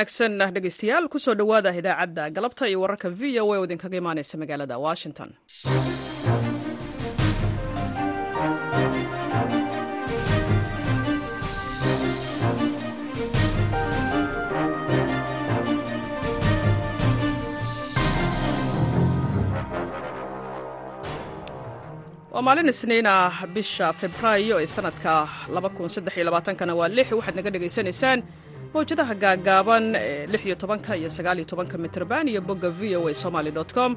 wanaagsan. Dhegeystayaal ku soo dhowaada idaacadda galabta iyo wararka v o a oo idinkaga imaaneysa magaalada washington. Waa maalin isniin ah bisha febraayo ee sanadka kana waa lix. Waxaad naga dhegaysanaysaan mawjadaha gaagaaban ee tobanka iyo sagaaliyo mitrban iyo bogga v o a somaly com.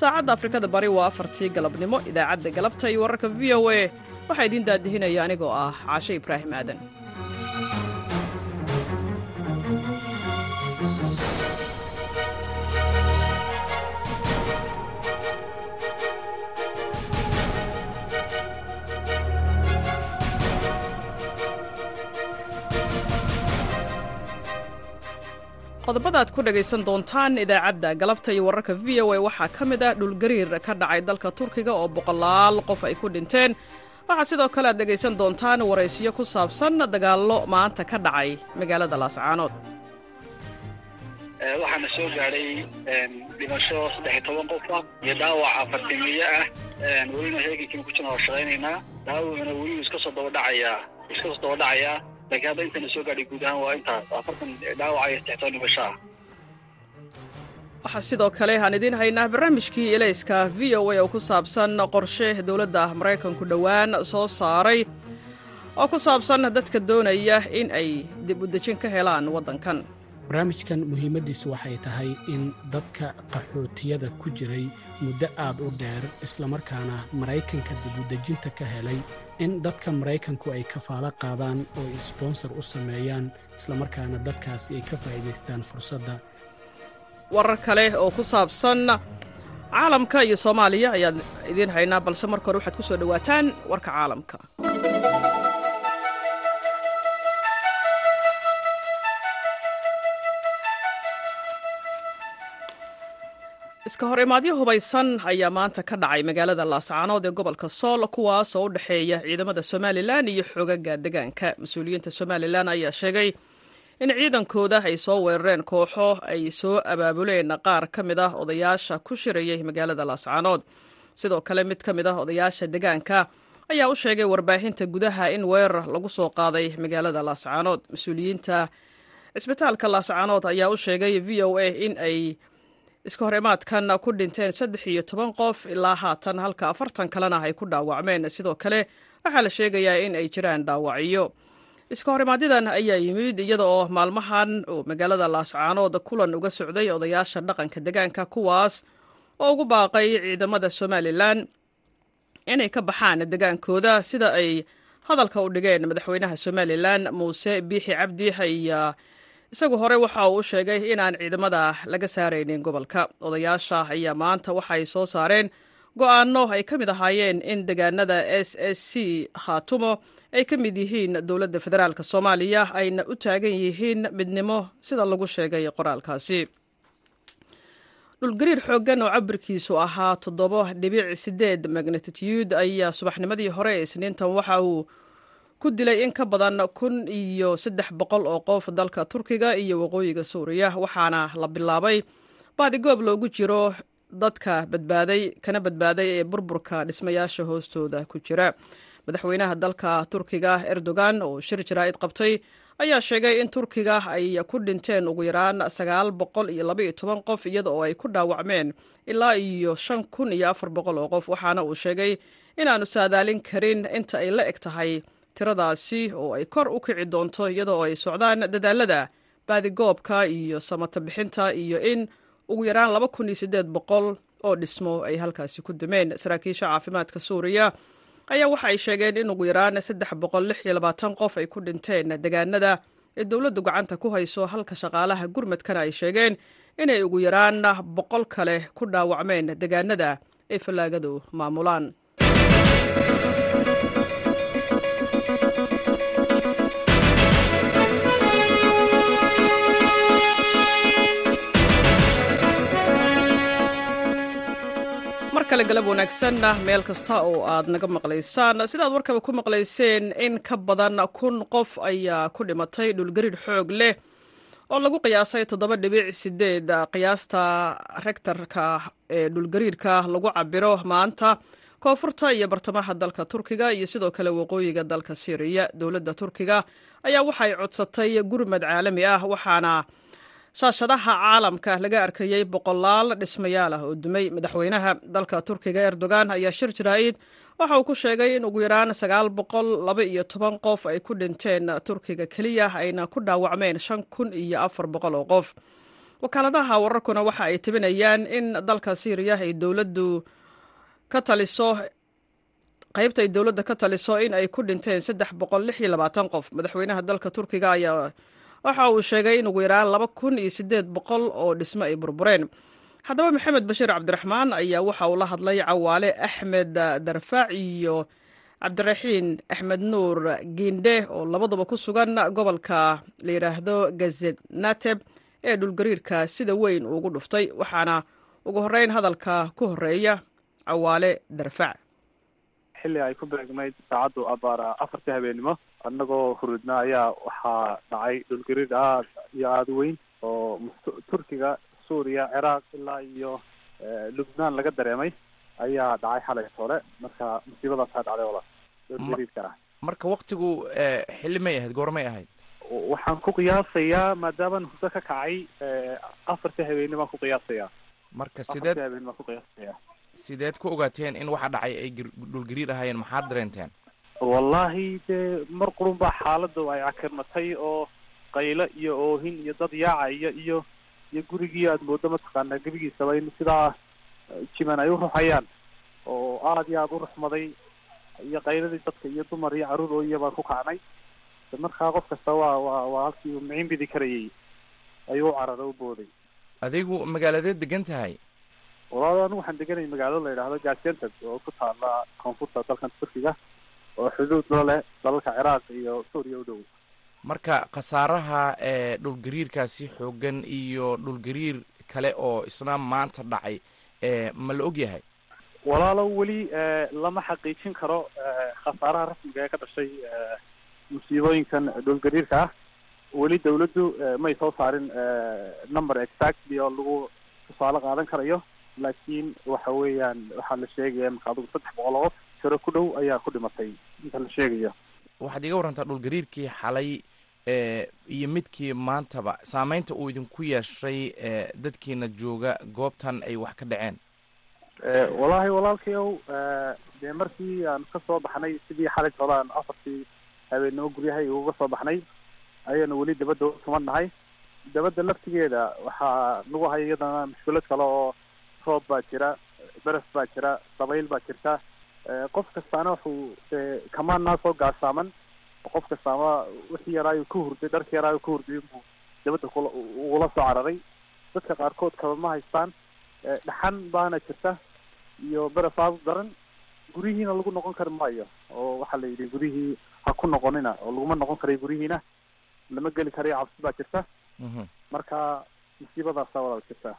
Saacadda afrikada bari waa afartii galabnimo idaacadda galabta iyo wararka v o a. Waxaa idiin daadihinaya anigoo ah caashe ibraahim aadan qodobada aad ku dhegaysan doontaan idaacadda galabta iyo wararka v o a waxaa ka mid ah dhulgariir ka dhacay dalka turkiga oo boqolaal qof ay ku dhinteen. Waxaa sidoo kale aad dhegaysan doontaan waraysiyo ku saabsan dagaallo maanta ka dhacay magaalada laascaanood waxaana soo gaadhay dhimasho saddex iyo toban qof ah iyo dhaawac afartimiye ah. Welina heegankina ku jirna waa shaqaynaynaa dhaawacuna weliba iska soo dabadhacayaa iska soo dabadhacayaa lakiin hadda intana soo gaadhay guud ahaan waa intaas afartan dhaawac iyo saddex toban dhimasho ah waxaa sidoo kale aan idiin haynaa barnaamijkii elayska v o a oo ku saabsan qorshe dowladda maraykanku dhowaan soo saaray oo ku saabsan dadka doonaya in ay dib u dejin ka helaan waddankan barnaamijkan muhiimaddiisu waxay tahay in dadka qaxootiyada ku jiray muddo aad u dheer islamarkaana maraykanka dibudejinta ka helay in dadka maraykanku ay kafaalo qaadaan oo ay sbonsor u sameeyaan islamarkaana dadkaasi ay ka faa'iidaystaan fursadda. Warar kale oo ku saabsan caalamka iyo soomaaliya ayaan idiin haynaa balse marka hore waxaad ku soo dhowaataan warka caalamka iska hor imaadyo hubaysan ayaa maanta ka dhacay magaalada laascaanood ee gobolka sool kuwaas oo u dhexeeya ciidamada somalilan iyo xoogaga degaanka mas'uuliyiinta somalilan ayaa sheegay in ciidankooda ay soo weerareen kooxo ay soo abaabuleen qaar ka mid ah odayaasha ku shirayay magaalada laascaanood sidoo kale mid ka mid ah odayaasha degaanka ayaa u sheegay warbaahinta gudaha in weerar lagu soo qaaday magaalada laascaanood mas'uuliyiinta cisbitaalka laascaanood ayaa u sheegay v o a in ay iska hor imaadkan ku dhinteen saddex iyo toban qof ilaa haatan halka afartan kalena ay ku dhaawacmeen. Sidoo kale waxaa la sheegayaa in ay jiraan dhaawacyo. Iska hor imaadyadan ayaa yimid iyada oo maalmahan uu magaalada laascaanood kulan uga socday odayaasha dhaqanka degaanka kuwaas oo ugu baaqay ciidamada somalilan inay ka baxaan degaankooda sida ay hadalka u dhigeen madaxweynaha somalilan muuse biixi cabdi ayaa isagu hore waxa uu u sheegay inaan ciidamada laga saaraynin gobolka. Odayaasha ayaa maanta waxay soo saareen go'aano ay ka mid ahaayeen in degaanada s s c khaatumo ay ka mid yihiin dowladda federaalk soomaaliya ayna u taagan yihiin midnimo sida lagu sheegay qoraalkaasi. Dhulgariir xooggan oo cabirkiisu ahaa toddobo dhibic sideed magnatitude ayaa subaxnimadii hore isniintan waxa uu ku dilay in ka badan kun iyo saddex boqol oo qof dalka turkiga iyo waqooyiga suuriya waxaana la bilaabay baadigoob loogu jiro dadka badbaaday kana badbaaday ee burburka dhismayaasha hoostooda ku jira. Madaxweynaha dalka turkiga erdogan oo shir jaraa'id qabtay ayaa sheegay in turkiga ay ku dhinteen ugu yaraan sagaal boqol iyo labaiyo toban qof iyada oo ay ku dhaawacmeen ilaa iyo shan kun iyo afar boqol oo qof waxaana uu sheegay inaanu saadaalin karin inta ay la eg tahay tiradaasi oo ay kor u kici doonto iyada oo ay socdaan dadaalada baadigoobka iyo samata bixinta iyo in ugu yaraan laba kun iyo siddeed boqol oo dhismo ay halkaasi ku dumeen. Saraakiisha caafimaadka suuriya ayaa waxa ay sheegeen in ugu yaraan saddex boqol lix iyo labaatan qof ay ku dhinteen degaanada ee dowladdu gacanta ku hayso halka shaqaalaha gurmadkana ay sheegeen inay ugu yaraan boqol kale ku dhaawacmeen degaanada ay fallaagadu maamulaan kale galab wanaagsanna meel kasta oo aad naga maqlaysaan. Sidaad warkaba ku maqlayseen in ka badan kun qof ayaa ku dhimatay dhulgariir xoog leh oo lagu qiyaasay toddoba dhibic sideed. Qiyaasta rektarka ee dhulgariirka lagu cabiro maanta koonfurta iyo bartamaha dalka turkiga iyo sidoo kale waqooyiga dalka syriya dowladda turkiga ayaa waxay codsatay gurmad caalami ah waxaana shaashadaha caalamka laga arkayey boqolaal dhismayaal ah oo dumay madaxweynaha dalka turkiga erdogan ayaa shir jaraa'id waxa uu ku sheegay in ugu yaraan sagaal boqol laba iyo toban qof ay ku dhinteen turkiga keliya ayna ku dhaawacmeen shan kun iyo afar boqol oo qof. Wakaaladaha wararkuna waxa ay tibinayaan in dalka syriya ay dowladdu ka taliso qaybta ay dowladda ka taliso in ay ku dhinteen saddex boqol lix iyo labaatan qof. Madaxweynaha dalka turkiga ayaa waxa uu sheegay in ugu yaraan laba kun iyo siddeed boqol oo dhismo ay burbureen. Haddaba maxamed bashiir cabdiraxmaan ayaa waxa uu la hadlay cawaale axmed darfaac iyo cabdiraxiin axmed nuur giindhe oo labaduba ku sugan gobolka la yidhaahdo gazenateb ee dhulgariirka sida weyn ugu dhuftay waxaana ugu horreyn hadalka ku horreeya cawaale darfaac. Xilli ay ku beegnayd saacaddu abaara afartii habeenimo annagoo hurudna ayaa waxaa dhacay dhulgariir aad iyo aada weyn oo turkiga suuriya ciraaq ilaa iyo lubnaan laga dareemay ayaa dhacay xalay hore marka musiibadaasaa dhacday wala dhulgariirka ah marka waktigu xilli may ahayd goor may ahayd. Waxaan ku qiyaasayaa maadaamaan hurdo ka kacay afartii habeenimo baan ku qiyaasayaa. Marka sideed habeen baan ku qiyaasayaa. sideed ku ogaateen in waxa dhacay ay dhulgariir ahaayeen maxaad dareenteen wallahi dee mar qurun baa xaaladdu ay cakirmatay oo qaylo iyo oohin iyo dad yaacaya iyo iyo gurigii aada moodo mataqaanaa gebigiisaba in sidaa jiman ay u ruxayaan oo aada iyo aada u ruxmaday iyo qayladii dadka iyo dumar iyo carruur ooya baan ku kacnay. Markaa qof kasta waa waa waa halkii uu micin bidi karayay ayuu u carara u booday. Adigu magaaladeed degan tahay? Walaal anigu waxaan deganay magaalo la yidhaahdo gazianteb oo ku taala koonfurta dalkan turkiga oo xuduud la leh dalalka ciraaq iyo suuriya u dhow. Marka khasaaraha ee dhulgariirkaasi xoogan iyo dhulgariir kale oo isna maanta dhacay ma la og yahay walaalo weli lama xaqiijin karo khasaaraha rasmiga ee ka dhashay musiibooyinkan dhulgariirka ah. Weli dawladdu may soo saarin number exactly oo lagu tusaale qaadan karayo laakiin waxa weeyaan waxaa la sheegaya marka adigu saddex boqol oo qof tiro ku dhow ayaa ku dhimatay. Inta la sheegayo. Waxaad iga warantaa dhulgariirkii xalay iyo midkii maantaba. Saameynta uu idinku yeeshay dadkiina jooga goobtan ay wax ka dhaceen. Wallaahi walaalkayow dee markii aan ka soo baxnay sidii xalay hore aan afartii habeennimo guryahay uga soo baxnay ayaanu weli dabadda tuman nahay. Dabadda laftigeeda waxaa nagu hay iyadana mushkilad kale oo roob baa jira beres baa jira dabayl baa jirta qof kastaana wuxuu kamaannaa soo gaasaaman. Qof kastaama wixii yaraayu ka hurday dharkii yaraayu ka hurday inbuu dabadda kula ugula soo cararay. Dadka qaarkood kaba ma haystaan. Dhaxan baana jirta iyo beres aada u daran. Guryihiina lagu noqon kari maayo oo waxaa la yidhi guryihii ha ku noqonina oo laguma noqon karayo guryihiina lama geli karayo cabsi baa jirta. Marka musiibadaasaa walaal jirta.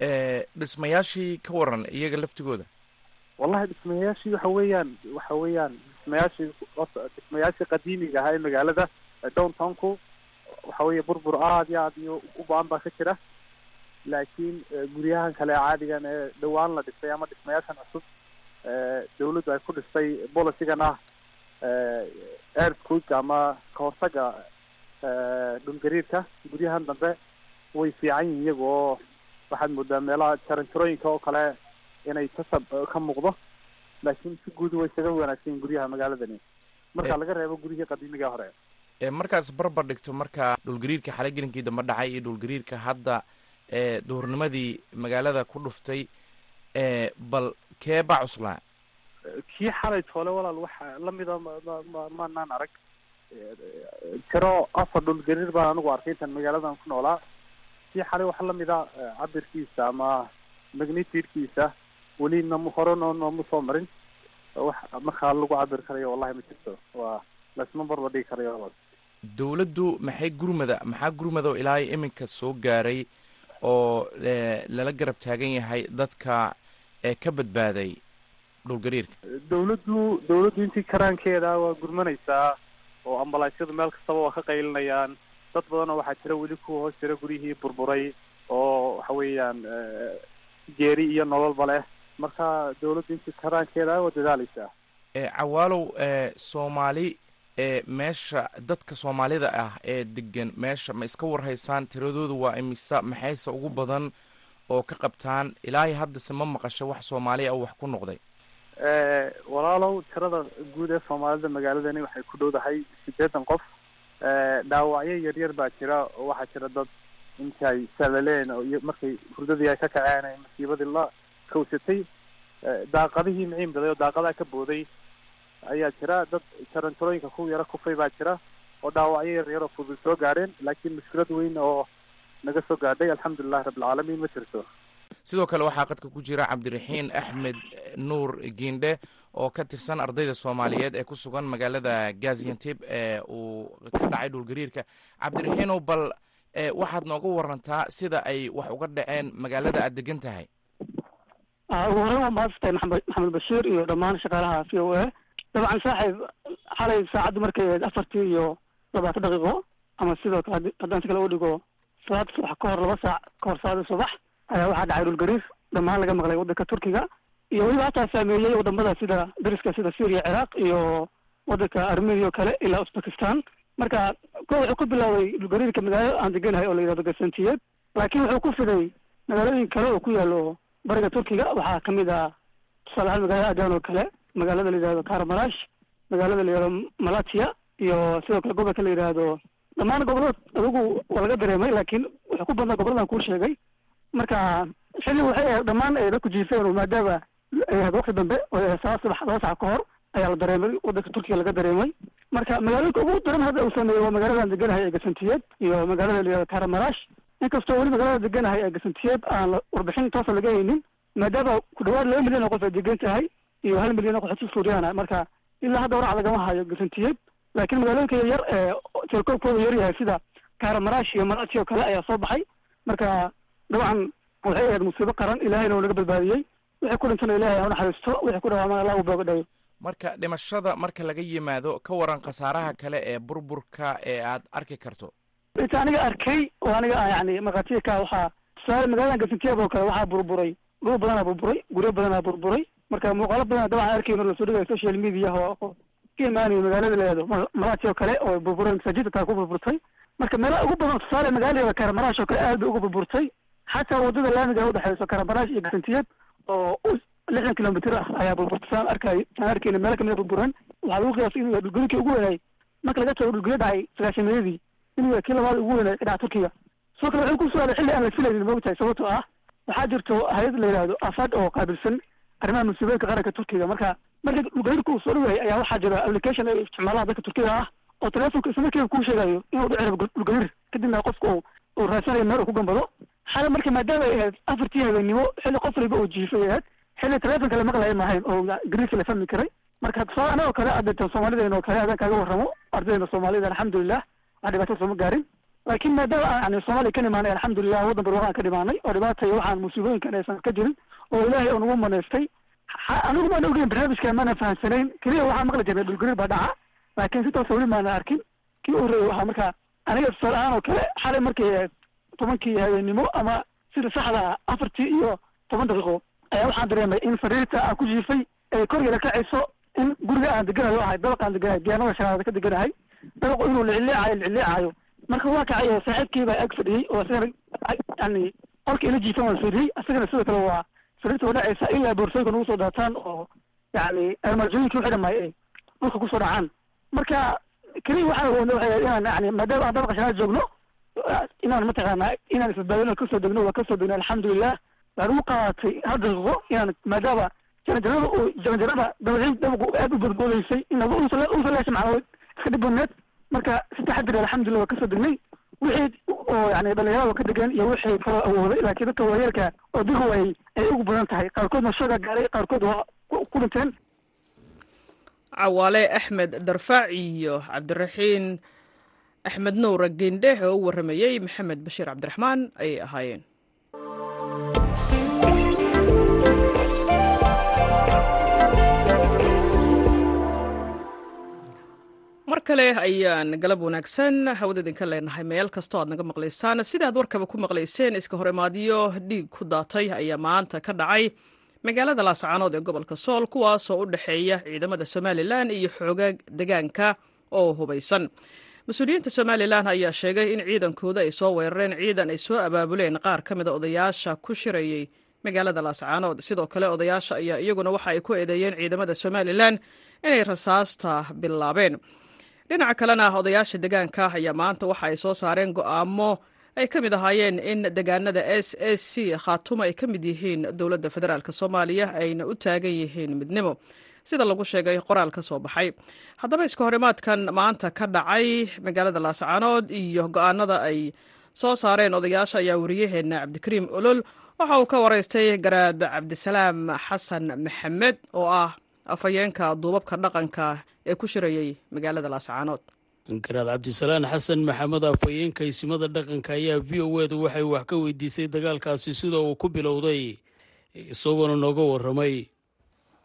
Dhismayaashii ka waran iyaga laftigooda wallahi dhismayaashii waxa weeyaan waxa weeyaan dhismayaashii dhismayaashii qadiimiga ahaa ee magaalada downtownku waxa weeye burbur aada iyo aada iyo u ba'an baa ka jira. Laakiin guryahan kale caadigan ee dhawaan la dhisay ama dhismayaashan cusub dawladdu ay ku dhistay bolicigan ah earthquake ama kahortaga dhulgariirka guryahan dambe way fiican yihiin iyaga oo waxaad moodaa meelaha jaranjarooyinka oo kale inay ka muuqdo. Laakiin si guud way isaga wanaagsan guryaha magaaladani. Marka laga reebo guryihii qadiimiga hore. Markaas barbar dhigto marka dhulgariirka xalay gelinkii dambe dhacay iyo dhulgariirka hadda duhurnimadii magaalada ku dhuftay bal kee baa cuslaa? Kii xalay toole walaal waxa lamida ma maanaan arag. Tiro afar dhulgariir baan anigu arkay intan magaaladan ku noolaa. Kii xalay waxa lamida cabirkiisa ama magnitudkiisa weli nam hore noo nooma soo marin wax markaa lagu cabir karayo wallahi ma jirto. Waa laisma barba dhigi karayo dawladdu maxay gurmada maxaa gurmado ilaa iminka soo gaaray oo lala garab taagan yahay dadka ee ka badbaaday dhulgariirka dawladdu dawladdu intii karaankeeda waa gurmanaysaa oo ambalaasyadu meel kastaba waa ka qaylinayaan. Dad badanoo waxaa jira weli kuwa hoos jira guryihii burburay oo waxa weeyaan geeri iyo nololba leh marka dawladda intii karaankeeda waa dadaaleysaa cawaalow soomaali meesha dadka soomaalida ah ee degan meesha ma iska warhaysaan tiradoodu waa imisa maxayse ugu badan oo ka qabtaan? Ilaahay haddase ma maqasho wax soomaali ah wax ku noqday. Walaalow tirada guud ee soomaalida magaaladani waxay ku dhowdahay sideetan qof. Dhaawacyo yaryar baa jira oo waxaa jira dad intay salaleen iyo markay hurdadii ay ka kaceen masiibadii la kawsatay daaqadihii miciin baday oo daaqadaa ka booday ayaa jira. Dad jaranjarooyinka ku yaro kufay baa jira oo dhaawacyo yaryar oo fudud soo gaadheen laakiin mushkilad weyn oo naga soo gaadhay alxamdulilahi rabbilcaalamiin ma jirto. Sidoo kale waxaa qadka ku jira cabdiraxiin axmed nuur giindhe oo ka tirsan ardayda soomaaliyeed ee ku sugan magaalada gaziantib ee uu ka dhacay dhulgariirka cabdiraxiinow bal waxaad nooga warantaa sida ay wax uga dhaceen magaalada aad degan tahay ugu horeyn waa mahadsantahay maxamed maxamed bashiir iyo dhammaan shaqaalaha v o a dabcan saaxiib xalay saacaddu markay ahayd afartii iyo labaatan daqiiqo ama sidoo kale haddaan si kale u dhigo salaada subax ka hor laba saac ka hor salaada subax ayaa waxaa dhacay dhulgariir dhammaan laga maqlay waddanka turkiga iyo weliba hataa saameeyey waddamada sida dariska sida syria ciraaq iyo waddanka armenia oo kale ilaa uzbekistan marka ko wuxuu ku bilaabay dhulgariirka magaalo aan deganahay oo la yidhahdo gasantiyeed laakiin wuxuu ku fiday magaalooyin kale oo ku yaalo bariga turkiga waxaa ka mid ah tusaale ahaan magaalada adan oo kale magaalada la yidhahdo karamarash magaalada la yidhahdo malatia iyo sidoo kale gobolka la yidhaahdo dhammaan gobollada adigu waa laga dareemay laakiin wuxuu ku badnaa goboladan kuu sheegay. Marka xilli waxay ahayd dhammaan ay dadku jiifeen maadaama ay ahayd wakti dambe saa subax laba sac ka hor ayaa la dareemay waddanka turkiga laga dareemay. Marka magaalooyinka ugu daran hadda uu sameeyey waa magaaladan deganahay ee gasantiyeed iyo magaalada la yihahdo karamarash inkastoo weli magaalada deganahay ee gasantiyeed aan warbixin toosa laga haynin maadaama ku dhawaad laba milyan oo qof ay degan tahay iyo hal milyan oo qaxooti suuriyaana marka ilaa hadda warac lagama hayo gasantiyeed laakiin magaalooyinka yaryar ee telekoobkooda yar yahay sida karamarash iyo malati oo kale ayaa soo baxay. Marka dabcan waxay ahayd musiibo qaran ilahayna uu naga badbaadiyey. Wixii ku dhintana ilahay ha unaxariisto wixii ku dhawaamana allah u booga marka dhimashada marka laga yimaado ka waran khasaaraha kale ee burburka ee aad arki karto inta aniga arkay oo aniga yani markhaatiga waxaa tusaale magaladan gasantiyaab oo kale waxaa burburay dhul badanaa burburay guryo badanaa burburay. Marka muuqaalo badan dabcan arkayno la soo dhigaya social media oo ka imaanayo magaalada leedo malati oo kale oo burburay masaajidda taa ku burburtay. Marka meelaha ugu badan tusaale magaalada karamarash oo kale aad bay uga burburtay. Xataa waddada laamiga udhexeyso karamarash iyo gasantiyeed oo lixdan kilomitr ah ayaa burburtay. Saan arkay saan arkayna meelo kamida burburan. Waxaa lagu qiyaasay inuu dhulgariirkii ugu weynay. Marka laga tago dhulgariir dhacay sagaashameeyadii inuu kii labaad ugu weynay ka turkiga. Sidoo kale wuxuu ku su'aalay xilli aan la filaynin moogtahay sababtoo ah waxaa jirto hay'ad la yidhahdo afad oo qaabilsan arrimaha musiibooyinka qaranka turkiga. Marka marka dhulgariirka uu soo dhaweeyay ayaa waxaa jira application ay isticmaalaan dadka turkiga ah oo telefonka isla markiiba kuu sheegayo inuu dhici rabo dhulgariir kadibna qofka uu uu raadsanayo meel uu ku gambado. Xale marka maadaama ay ahayd afartii habeennimo xilli qof waliba uu jiifay ahayd xilli telefonka la maqlaya maahayn oo gariirka la fahmi karay. Marka tusaale anagoo kale adeetan soomaalideen oo kale adaan kaaga warramo ardaydeena soomaalida alxamdulilah wax dhibaato sooma gaarin? Laakiin maadaama aan yani soomaaliya ka nimaanay alxamdulilah waddan barwaaqaan ka dhimaanay oo dhibaata waxaan musiibooyinkan aysan ka jirin oo ilaahay oo nagu manaystay anigu maan ogeyn barnaamijka maana fahamsanayn. Keliya waxaan maqli jirnay dhulgariir baa dhaca laakiin si toosa weli maana arkin. Kii u horreeyay waxaa marka aniga tusaale ahaan oo kale xalay markay tobankii habeennimo ama sida saxda ah afartii iyo toban daqiiqo ayaa waxaan dareemay in sariirta aan ku jiifay ay korgeeda kacayso in guriga aan deganayo ahay dabaq aan deganahay diyaanada shanaada ka deganahay dabaqu inuu liciliicayo liciliicayo marka waa kacay oo saaxiibkii baa ag fadhiyey oo isagana yani qolka ila jiifan waan fiiriyey isagana sidoo kale waa sariirta waa dhacaysa ilaa boorsooyinka nagu daataan oo yani armaajooyinkii wixii dhamaaye ay dhulka ku soo dhacaan marka keliya waxaan awoodna waxay inaan yani maadaama aan dabaqa shanaad joogno inaan mataqaanaa inaan isbadbaadino ka soo degno waa ka soo degno alxamdulilah waxaan ugu qaadatay hal daqiiqo inaan maadaama jaranjarada uu jaranjarada dabaciin dabaqu aad u badboodaysay usalaasha macnaa iska dhib badneed marka si taxadir alxamdulilah waa ka soo degnay wixii oo yani dhalinyarada ka degan iyo wixii kaloo awooday. Laakiin dadka waayeelka oo digu ay ay ugu badan tahay. Qaarkoodna shooga gaaray qaarkood waa ku dhinteen. Cawaale axmed darfaac iyo cabdiraxiin axmed nuura gendhe oo u warramayey maxamed bashiir cabdiraxmaan ayay ahaayeen mar kale ayaan galab wanaagsan hawada idinka leenahay. Meel kastoo aad naga maqlaysaan sidaad warkaba ku maqlayseen iska horimaadyo dhiig ku daatay ayaa maanta ka dhacay. Magaalada laascaanood ee gobolka sool kuwaasoo u dhexeeya ciidamada somalilan iyo xoogaag degaanka oo hubaysan. Mas'uuliyiinta somalilan ayaa sheegay in ciidankooda ay soo weerareen ciidan ay soo abaabuleen. Qaar ka mida odayaasha ku shirayey magaalada laascaanood sidoo kale odayaasha ayaa iyaguna waxa ay ku eedeeyeen ciidamada somalilan inay rasaasta bilaabeen dhinaca kalena odayaasha degaanka ayaa maanta waxa ay soo saareen go'aamo ay ka mid ahaayeen in degaanada s s c khaatuma ay ka mid yihiin dowladda federaalk soomaaliya ayna u taagan yihiin midnimo. Sida lagu sheegay qoraal ka soo baxay. Haddaba iska horimaadkan maanta ka dhacay magaalada laascaanood iyo go'aanada ay soo saareen odayaasha ayaa wariyaheenna cabdikariim olol waxa uu ka waraystay garaad cabdisalaam xasan maxamed oo ah afhayeenka duubabka dhaqanka ee ku shirayey magaalada laascaanood garaad cabdisalaan xasan maxamed afhayeenka isimada dhaqanka ayaa v o edu waxay wax ka weydiisay dagaalkaasi sida uu ku bilowday isagoona nooga waramay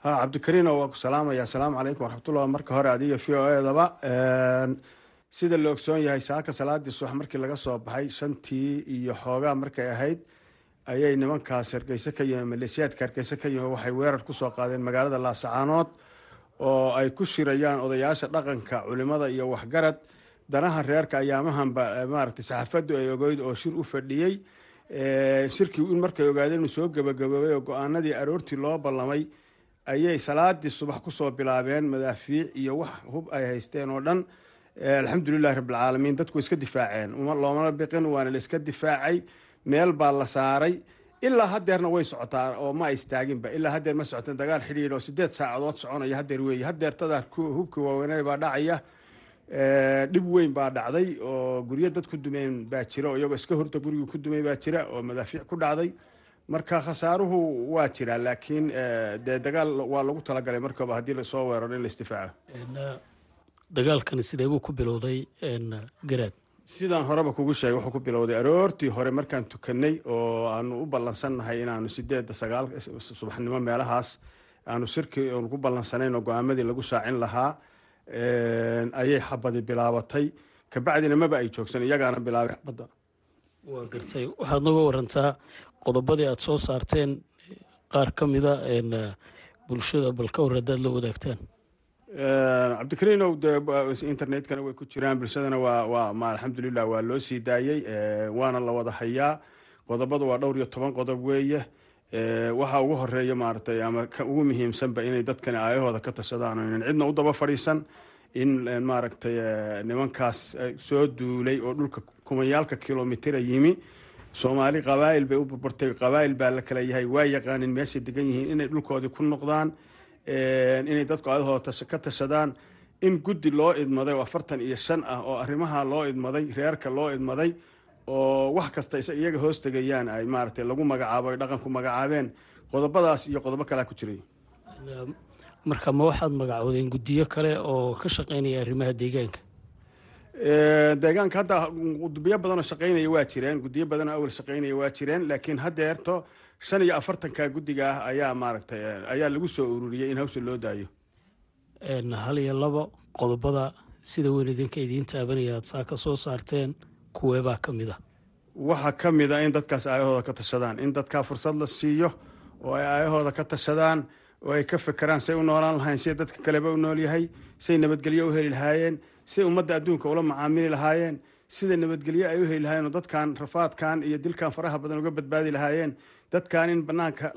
ha cabdikariino waa ku salaamaya. Asalaamu calaykum waraxmatullah marka hore adiga v o edaba sida la ogsoon yahay saaka salaadii subax markii laga soo baxay shantii iyo xoogaa markay ahayd ayay nimankaas hargeyse ka yimi maleesiyaadka hargeyse ka yimi waxay weerar ku soo qaadeen magaalada laasacaanood oo ay ku shirayaan odayaasha dhaqanka culimada iyo waxgarad. Danaha reerka ayaamahanba maaragtay saxaafadu ay ogeyd oo shir u fadhiyey. Shirkii in markay ogaadeen inuu soo gabagaboobay oo go'aanadii aroortii loo ballamay ayay salaadii subax ku soo bilaabeen madaafiic iyo wax hub ay haysteen oo dhan. Alxamdulilahi rabbilcaalamiin dadku iska difaaceen. Loomana biqin waana la iska difaacay meel baa la saaray. Ilaa hadeerna way socotaa oo ma istaaginba. Ilaa hadeer ma socoteen dagaal xidhiidh oo sideed saacadood soconaya hadeer weeye hadeertada hubkii waaweynay baa dhacaya. Dhib weyn baa dhacday oo guryo dad ku dumeen baa jira oo iyagoo iska horta gurigii ku dumay baa jira oo madaafiic ku dhacday. Marka khasaaruhu waa jiraa laakiin dee dagaal waa lagu talagalay markaba haddii la soo weeraro in la isdifaaco dagaalkani sidee buu ku bilowday garaad sidaan horeba kugu sheegay wuxuu ku bilowday aroortii hore markaan tukanay oo aanu u ballansannahay inaanu sideedda sagaal subaxnimo meelahaas aanu shirki aanu ku ballansanayn oo go'aamadii lagu shaacin lahaa ayay xabadi bilaabatay. Kabacdina maba ay joogsan iyagaana bilaabay xabadda waa gartay waxaad nooga warantaa qodobadii aada soo saarteen qaar ka mida bulshada bal ka war haddaad la wadaagtaan cabdikariinow dee internetkana way ku jiraan bulshadana waa ma alxamdulilah waa loo sii daayey waana la wada hayaa. Qodobadu waa dhowr iyo toban qodob weeye. Waxa ugu horreeya maaragtay ama ugu muhiimsanba inay dadkani aayahooda ka tashadaan inan cidna u daba fadhiisan in maaragtay nimankaas soo duulay oo dhulka kumayaalka kilomitira yimi. Soomaali qabaa'il bay u burburtay qabaa'il baa la kala yahay. Waa yaqaanin meeshay degan yihiin inay dhulkoodii ku noqdaan inay dadku aadahooda ka tashadaan. In guddi loo idmaday oo afartan iyo shan ah oo arrimaha loo idmaday reerka loo idmaday oo wax kasta iyaga hoos tegayaan ay maaragtay lagu magacaabo ay dhaqanku magacaabeen. Qodobadaas iyo qodobo kalea ku jiray. Marka ma waxaad magacoodeen guddiyo kale oo ka shaqeynaya arrimaha deegaanka? Deegaanka hadda gudbiyo badanoo shaqeynaya waa jireen guddiyo badanoo awal shaqeynaya waa jireen laakiin haddeerto shan iyo afartanka guddiga ah ayaa maaragtay ayaa lagu soo ururiyey in hawsha loo daayo. Hal iyo labo qodobada sida weyn idinka idiin taabanaya aad saa ka soo saarteen kuweebaa ka mid a waxaa ka mid a in dadkaas aayahooda ka tashadaan in dadkaa fursad la siiyo oo ay aayahooda ka tashadaan oo ay ka fekeraan say u noolaan lahayn siday dadka kaleba u nool yahay say nabadgelyo u heli lahaayeen say ummadda adduunka ula macaamili lahaayeen sida nabadgelyo ay u heli lahaayeen oo dadkan rafaadkan iyo dilkan faraha badan uga badbaadi lahaayeen dadkan in banaanka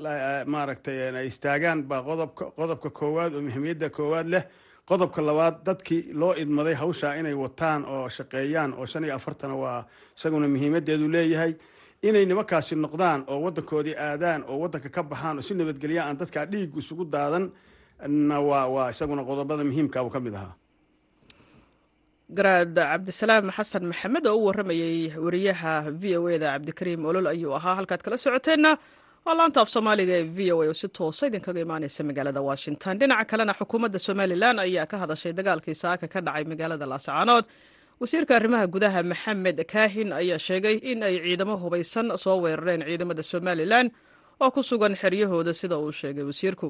maaragtay ay istaagaan baa qodobka qodobka koowaad oo muhiimiyadda koowaad leh. Qodobka labaad dadkii loo idmaday hawshaa inay wataan oo shaqeeyaan oo shan iyo afartana waa isaguna muhiimadeedu leeyahay. Inay nimankaasi noqdaan oo wadankoodii aadaan oo wadanka ka baxaan oo si nabadgelya aan dadkaa dhiig isugu daadan na waa waa isaguna qodobada muhiimkaabuu ka mid ahaa garaad cabdisalaam xasan maxamed oo u waramayey wariyaha v o eda cabdikariim olol ayuu ahaa. Halkaad kala socoteenna waa laanta af soomaaliga ee v o a oo si toosa idinkaga imaaneysa magaalada washington. Dhinaca kalena xukuumadda somalilan ayaa ka hadashay dagaalkii saaka ka dhacay magaalada laascaanood wasiirka arrimaha gudaha maxamed kaahin ayaa sheegay in ay ciidamo hubaysan soo weerareen ciidamada somalilan oo ku sugan xeryahooda sida uu sheegay wasiirku.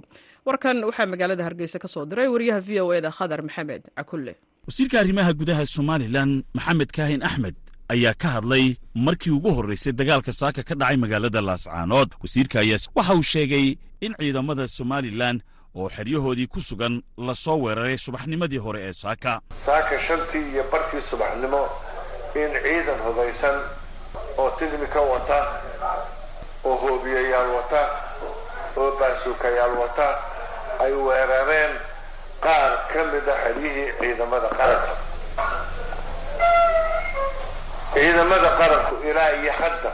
Warkan waxaa magaalada hargeysa ka soo diray wariyaha v o eda khadar maxamed cakulle wasiirka arrimaha gudaha somalilan maxamed kaahin axmed ayaa ka hadlay markii ugu horraysay dagaalka saaka ka dhacay magaalada laascaanood wasiirka ayaa waxa uu sheegay in ciidamada somalilan oo xeryahoodii ku sugan la soo weeraray subaxnimadii hore ee saaka. Saaka shantii iyo barkii subaxnimo in ciidan hubaysan oo tignika wata oo hoobiyayaal wata oo baasuukayaal wata ay weerareen qaar ka mida xeryihii ciidamada qaranka. Ciidamada qaranku ilaa iyo hadda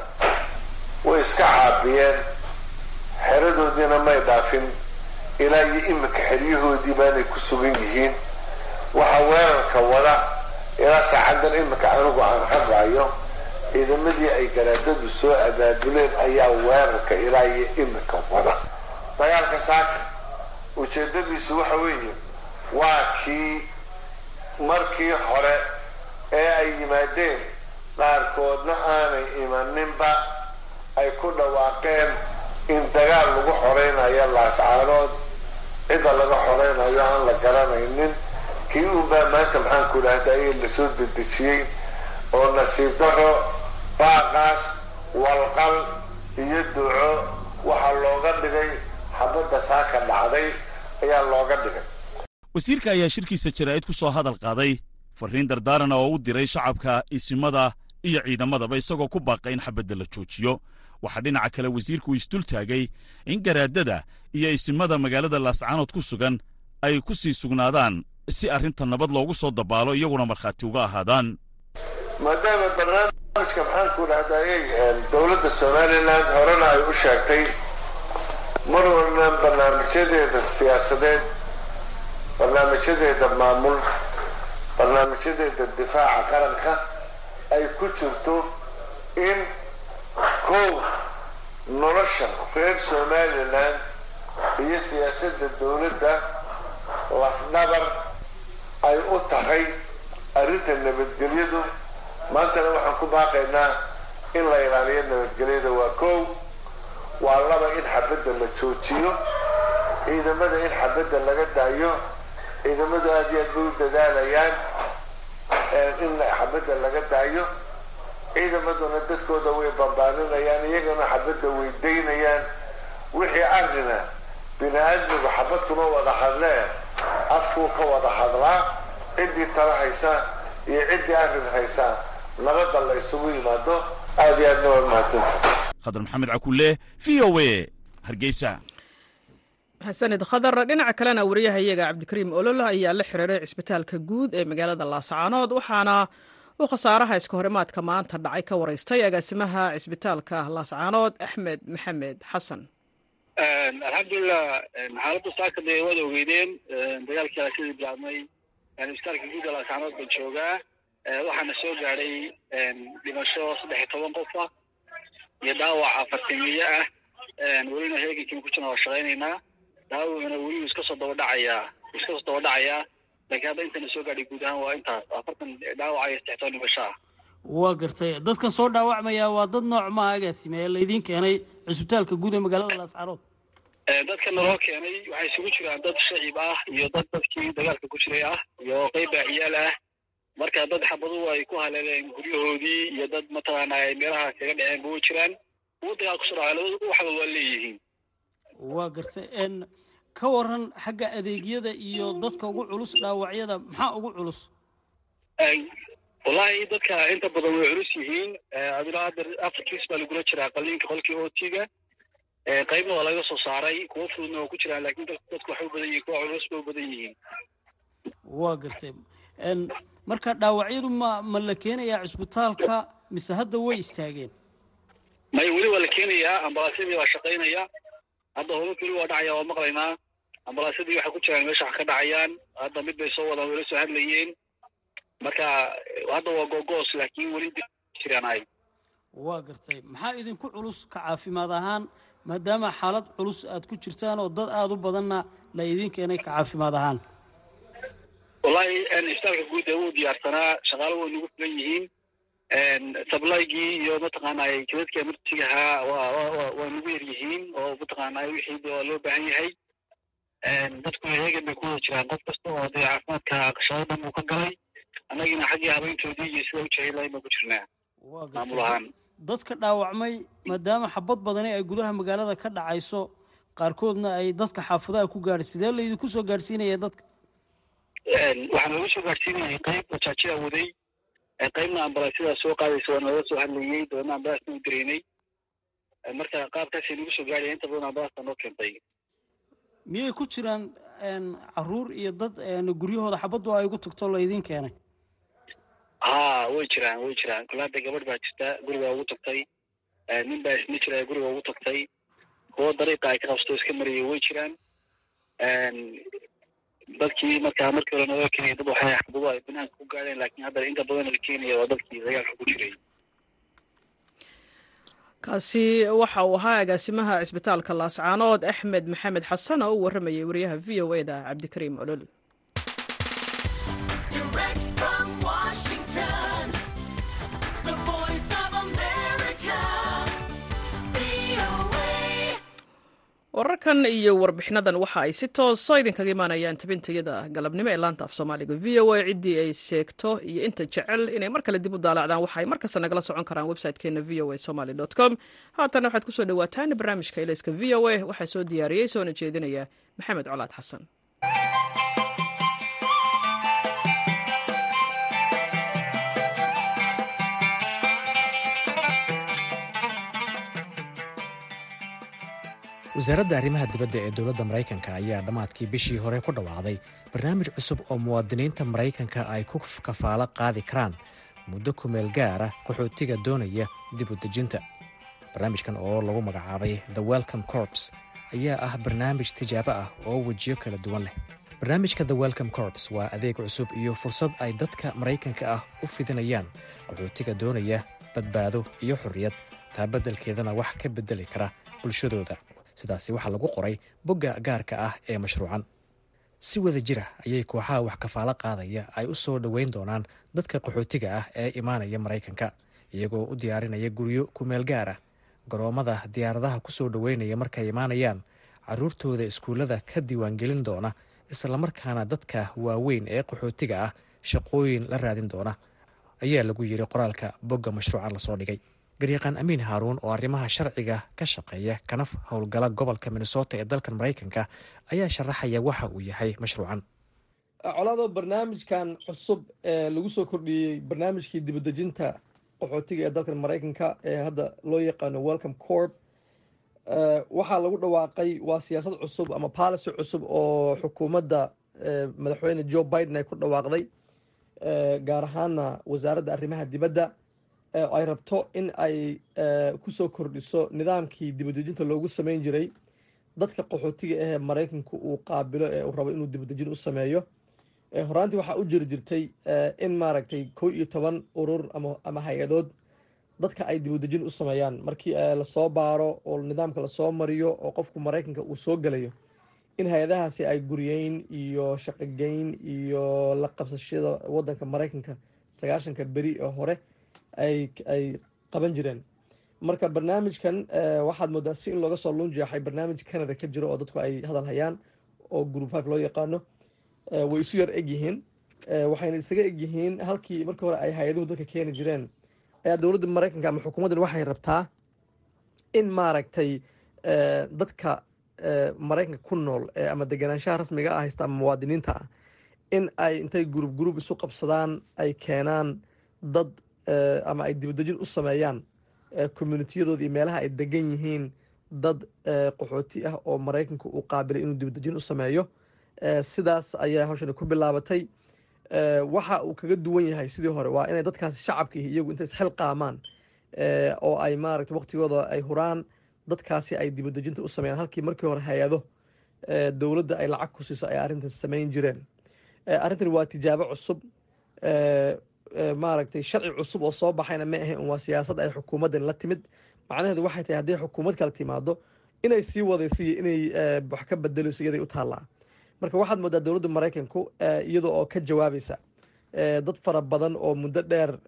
way iska caabiyeen. Xeradoodiina may dhaafin. Ilaa iyo iminka xeryahoodii baanay ku sugan yihiin. Waxaa weerarka wada ilaa saacaddan iminka anigu aan hadlayo ciidamadii ay garaadadu soo abaabuleen ayaa weerarka ilaa iyo iminka wada. Dagaalka saaka ujeedadiisu waxa weeye waa kii markii hore ee ay yimaadeen qaarkoodna aanay imaninba ay ku dhawaaqeen in dagaal lagu xoraynayo laascaanood cidda laga xoraynayo aan la garanaynin. Kii unbaa maanta maxaan ku dhahda in la soo dedejiyey oo nasiib daro baaqaas walqal iyo duco waxaa looga dhigay. Xabadda saaka dhacday ayaa looga dhigay wasiirka ayaa shirkiisa jaraa'id ku soo hadal qaaday. Farriin dardaarana oo u diray shacabka isimada iyo ciidamadaba isagoo ku baaqay in xabadda la joojiyo. Waxaa dhinaca kale wasiirku isdul taagay in garaadada iyo isimada magaalada laascaanood ku sugan ay ku sii sugnaadaan si arrinta nabad loogu soo dabaalo iyaguna markhaati uga ahaadaan. Maadaama barnaamijka maxaan ku dhahdaayay dowladda somalilan horena ay u sheegtay mar walna barnaamijyadeeda siyaasadeed barnaamijyadeeda maamul barnaamijyadeeda difaaca qaranka ay ku jirto in kow nolosha reer somalilan iyo siyaasadda dowladda lafdhabar ay u tahay arrinta nabadgelyadu. Maantana waxaan ku baaqaynaa in la ilaaliyo nabadgelyada waa kow waa laba in xabadda la joojiyo ciidamada in xabadda laga daayo ciidamadu aad iyo aad bay u dadaalayaan in xabadda laga daayo ciidamaduna dadkooda way bambaaninayaan iyagana xabadda way daynayaan wixii arrina bini aadmigu xabad kuma wada hadlee afkuu ka wada hadlaa ciddii tala haysa iyo ciddii arrin haysa nabadda la isugu yimaado aad iyo aadna waa mahadsanta khadar maxamed cakulle v o a hargeysa xasanid khadar dhinaca kalena wariyahayaga cabdikariim olol ayaa la xiriiray cisbitaalka guud ee magaalada laascaanood waxaana uu khasaaraha iska horimaadka maanta dhacay ka waraystay agaasimaha cisbitaalka laascaanood axmed maxamed xasan alxamdulilah xaaladda saaka dee waad ogeydeen? Dagaalkii alasidii bilaabmay cisbitaalka guuda laascaanood baan joogaa. Waxaana soo gaadhay dhimasho saddex iyo toban qof ah iyo dhaawac afartimiye ah. Welina heegankiima ku jirna waa shaqaynaynaa dhaawacuna weli iska soo daba dhacayaa iska soo daba dhacayaa laakiin hadda intana soo gaadhay guud ahaan waa intaas. Afartan dhaawac iyo saddex toban dhimasho ah waa gartay. Dadkan soo dhaawacmaya waa dad nooc maaha agaasime ee laydiin keenay cisbitaalka guud ee magaalada laascaanood dadka naloo keenay waxay isugu jiraan dad shacib ah iyo dad dadkii dagaalka ku jiray ah iyo qeyb baaciyaal ah. Marka dad xabaduhu ay ku haleeleen guryahoodii iyo dad mataqaana ay meelaha kaga dhaceen ba way jiraan. Kuwa dagaal ku soo dhacay labadu waxba waa leeyihiin waa gartay n ka waran xagga adeegyada iyo dadka ugu culus dhaawacyada maxaa ugu culus? Wallahi dadka inta badan way culus yihiin. Adila hadda afar kiis baa lagula jiraa qaliinka qolkii otiga qaybna waa laga soo saaray kuwa fududna waa ku jiraan laakiin dadku waxay u badan yihiin kuwa culus bay u badan yihiin. Waa gartay. Marka dhaawacyadu ma ma la keenayaa cisbitaalka mise hadda way istaageen? May weli waa la keenayaa ambalaasyadii waa shaqaynaya hadda hubabka weli waa dhacaya waa maqlaynaa ambalaasyadii waxay ku jiraan meesha wax ka dhacayaan. Hadda mid bay soo wadaan weli soo hadlayeen. Marka hadda waa gogoos laakiin weli jiraan waa gartay. Maxaa idinku culus ka caafimaad ahaan maadaama xaalad culus aad ku jirtaan oo dad aada u badanna la idiin keenay ka caafimaad ahaan? Wallahi isbitaalka guud ee wuu diyaarsanaa shaqaalo way nagu filan yihiin sablaygii iyo mataqaanay jidadka emertigahaa waa nagu yar yihiin oo mataqaanay wixii waa loo baahan yahay. Dadku heegan bay ku wada jiraan. Qof kasta oo dee caafimaadka shaqo dhan uu ka galay annagina xaggii habeyntoodii iyo sida u jecelayn baan ku jirnaa. Maamul ahaan. Dadka dhaawacmay maadaama xabad badani ay gudaha magaalada ka dhacayso qaarkoodna ay dadka xaafadaha ku gaadhay sidee laydinku soo gaadhsiinaya dadka? Waxaa nooga soo gaadhsiinayay qayb bajaajada waday qaybna ambalaasyada soo qaadaysa waa nooga soo hadlayey dabeedna ambalaasna u direynay marka qaabkaasay nagu soo gaadhaya inta badan ambalaasta noo keentay. Miyay ku jiraan carruur iyo dad guryahooda xabaddu ay ugu tagto laydin keenay? Ha way jiraan way jiraan. Kole hadda gabadh baa jirta guriga ugu tagtay. Nin baa isna jira guriga ugu tagtay. Kuwo dariiqa ay ka qabsto iska marayay way jiraan dadkii markaa markii hore nooga keenaya dad waxay xabaduhu ay banaanka ku gaadheen laakiin haddana inta badan la keenaya waa dadkii dagaalka ku jiray. Kaasi waxa uu ahaa agaasimaha cisbitaalka laascaanood axmed maxamed xasan oo u warramayay wariyaha v o e da cabdikariim olol wararkan iyo warbixinadan waxa ay si tooso idinkaga imaanayaan tabintayada galabnimo ee laanta af soomaaliga. V o a ciddii ay sheegto iyo inta jecel inay mar kale dib u daalacdaan waxa ay markasta nagala socon karaan website-keena v o a somaly com. Haatana waxaad ku soo dhawaataan barnaamijka ilayska v o a waxaa soo diyaariyey soona jeedinaya maxamed colaad xasan wasaaradda arrimaha dibadda ee dowladda maraykanka ayaa dhammaadkii bishii hore ku dhawaaqday barnaamij cusub oo muwaadiniinta maraykanka ay ku kafaalo qaadi karaan muddo kumeel gaara qaxootiga doonaya dib u dejinta. Barnaamijkan oo lagu magacaabay the welcome corps ayaa ah barnaamij tijaabo ah oo wejiyo kala duwan leh. Barnaamijka the welcome corps waa adeeg cusub iyo fursad ay dadka maraykanka ah u fidinayaan qaxootiga doonaya badbaado iyo xorriyad. Taa beddelkeedana wax ka beddeli kara bulshadooda sidaasi waxaa lagu qoray bogga gaarka ah ee mashruucan. Si wada jira ayay kooxaha wax kafaalo qaadaya ay u soo dhoweyn doonaan dadka qaxootiga ah ee imaanaya maraykanka iyagoo u diyaarinaya guryo kumeel gaar ah. Garoommada diyaaradaha ku soo dhoweynaya markay imaanayaan carruurtooda iskuullada ka diiwaangelin doona islamarkaana dadka waaweyn ee qaxootiga ah shaqooyin la raadin doona ayaa lagu yiri qoraalka bogga mashruucan la soo dhigay garyaqaan amiin haaruun oo arrimaha sharciga ka shaqeeya kana howlgala gobolka minnesota ee dalkan maraykanka ayaa sharaxaya waxa uu yahay mashruucan. Colaado barnaamijkan cusub ee lagu soo kordhiyey barnaamijkii dibadejinta qaxootiga ee dalkan maraykanka ee hadda loo yaqaano welcome corp waxaa lagu dhawaaqay waa siyaasad cusub ama policy cusub oo xukuumadda madaxweyne joe biden ay ku dhawaaqday gaar ahaana wasaaradda arrimaha dibadda ay rabto in ay ku soo kordhiso nidaamkii dibadejinta loogu sameyn jiray. Dadka qaxootiga ahee maraykanku uu qaabilo ee uu rabo inuu dibadejin u sameeyo. Horaantii waxaa u jiri jirtay in maaragtay kow iyo toban urur ama hay'adood dadka ay dibadejin u sameeyaan. Markii la soo baaro oo nidaamka la soo mariyo oo qofku maraykanka uu soo gelayo in hay'adahaasi ay guryeyn iyo shaqogeyn iyo la qabsashada wadanka maraykanka sagaashanka beri ee hore ay qaban jireen. Marka barnaamijkan waxaad moodaa si in looga soo lunjeexay barnaamij canada ka jiro oo dadku ay hadal hayaan oo group five loo yaqaano. Way isu yar egyihiin waxayna isaga egyihiin halkii markii hore ay hay'aduhu dadka keeni jireen. Ayaa dowladda maraykanka ama xukuumaddan waxay rabtaa in maaragtay dadka maraykanka ku nool ama deganaanshaha rasmiga ah haysta ama muwaadiniinta ah in ay intay gurub gurub isu qabsadaan ay keenaan dad ama ay dibadejin u sameeyaan communitiyadooda iyo meelaha ay degan yihiin dad qaxooti ah oo maraykanku uu qaabilay inuu dibadejin u sameeyo. Sidaas ayaa hawshani ku bilaabatay. Waxa uu kaga duwan yahay sidii hore waa inay dadkaasi shacabka iyagu intay isxil qaamaan oo ay maaragta waqtigooda ay huraan dadkaasi ay dibadejinta u sameeyaan. Halkii markii hore hay'ado dowladda ay lacag ku siiso ay arrintan samayn jireen. Arrintan waa tijaabo cusub maaragtay sharci cusub oo soo baxayna ma ahayn waa siyaasad ay xukuumaddan la timid. Macnaheedu waxay tahay hadday xukuumad kala timaado inay sii wadayso inay wax ka bedelayso iyaday u taallaa marka waxaad moodaa dowladda maraykanku iyada oo ka jawaabaysa dad fara badan oo muddo dheer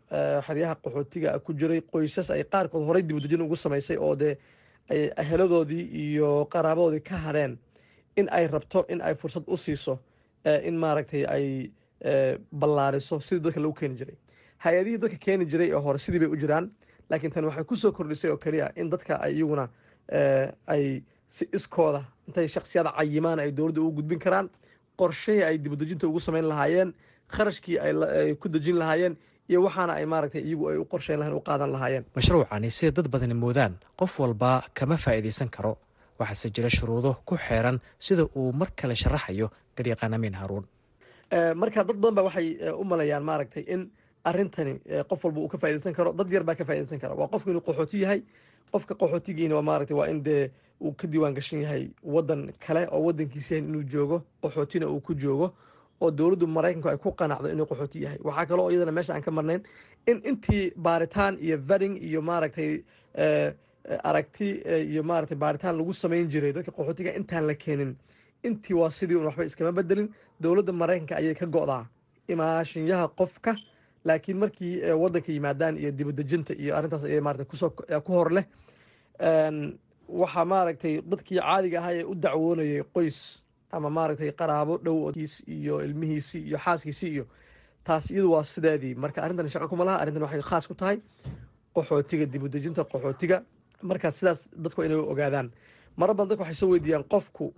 xeryaha qaxootiga ku jiray qoysas ay qaarkood horey dibadejin ugu samaysay oo dee ay aheladoodii iyo qaraabadoodii ka hadheen in ay rabto in ay fursad u siiso in maaragtay ay ballaariso sidii dadka lagu keeni jiray. Hay'adihii dadka keeni jiray oo hore sidii bay u jiraan laakiin tani waxay ku soo kordhisay oo keliya in dadka ay iyaguna ay si iskooda intay shaksiyada cayimaan ay dowladda ugu gudbin karaan qorshihii ay dibudejinta ugu samayn lahaayeen kharashkii ay ku dejin lahaayeen iyo waxaana ay maaragtay iyagu ay u qorshayn lahayn u qaadan lahaayeen. Mashruucani sida dad badani moodaan qof walba kama faa'iidaysan karo. Waxaase jira shuruudo ku xeeran sida uu mar kale sharaxayo garyaqaan amiin haaruun marka dad badan ba waxay u malayaan maaragtay in arrintani qof walba uu ka faaidaysan karo dad yar baa ka faaidaysan kara waa qofku inuu qaxooti yahay qofka qaxootigiina waa maaragtay waa in dee uu ka diiwaan gashan yahay waddan kale oo waddankiisa yahay inuu joogo qaxootina uu ku joogo oo dowladdu maraykanku ay ku qanacdo inuu qaxooti yahay. Waxaa kaloo iyadana meesha aan ka marnayn in intii baaritaan iyo veding iyo maaragtay aragti iyo maaragtay baaritaan lagu samayn jiray dadka qaxootiga intaan la keenin intii waa sidii un waxba iskama bedelin. Dowladda maraykanka ayay ka go'daa imaashinyaha qofka laakiin markii waddanka yimaadaan iyo dibadejinta iyo arrintaas ayay maaragtay ku soo ku hor leh. Waxaa maaragtay dadkii caadiga ahaa ee u dacwoonayay qoys ama maaragtay qaraabo dhowkiis iyo ilmihiisii iyo xaaskiisii iyo taas iyadu waa sideedii marka arrintan shaqa kuma laha arrintan waxay khaas ku tahay qaxootiga dibudejinta qaxootiga. Marka sidaas dadku inay ogaadaan. Mara badan dadka waxay soo weydiiyaan qofku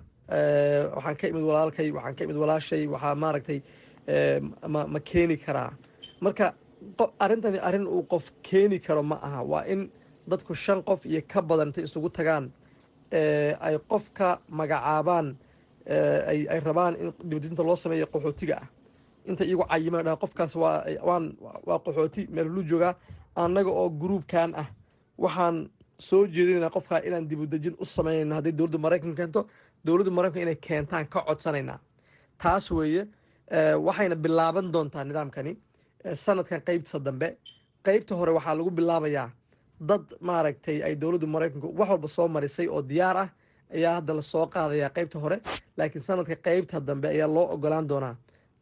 waxaan ka imid walaalkay waxaan ka imid walaashay waxaa maaragtay ma keeni karaa. Marka arrintani arrin uu qof keeni karo ma aha. Waa in dadku shan qof iyo ka badan intay isugu tagaan ay qofka magacaabaan ay rabaan in dibadejinta loo sameeyo qaxootiga ah. Inta iyagu cayimaan dhahan qofkaas waa qaxooti meel lu joogaa annaga oo gruubkan ah. Waxaan soo jeedinaynaa qofkaa inaan dibudejin u samaynayno hadday dowladda maraykanka keento dowladda maraykanka inay keentaan ka codsanaynaa. Taas weeye waxayna bilaaban doontaa nidaamkani sanadkan qeybtiisa dambe. Qeybta hore waxaa lagu bilaabayaa dad maaragtay ay dowladda maraykanku wax walba soo marisay oo diyaar ah ayaa hadda la soo qaadayaa qeybta hore. Laakiin sanadka qeybta dambe ayaa loo ogolaan doonaa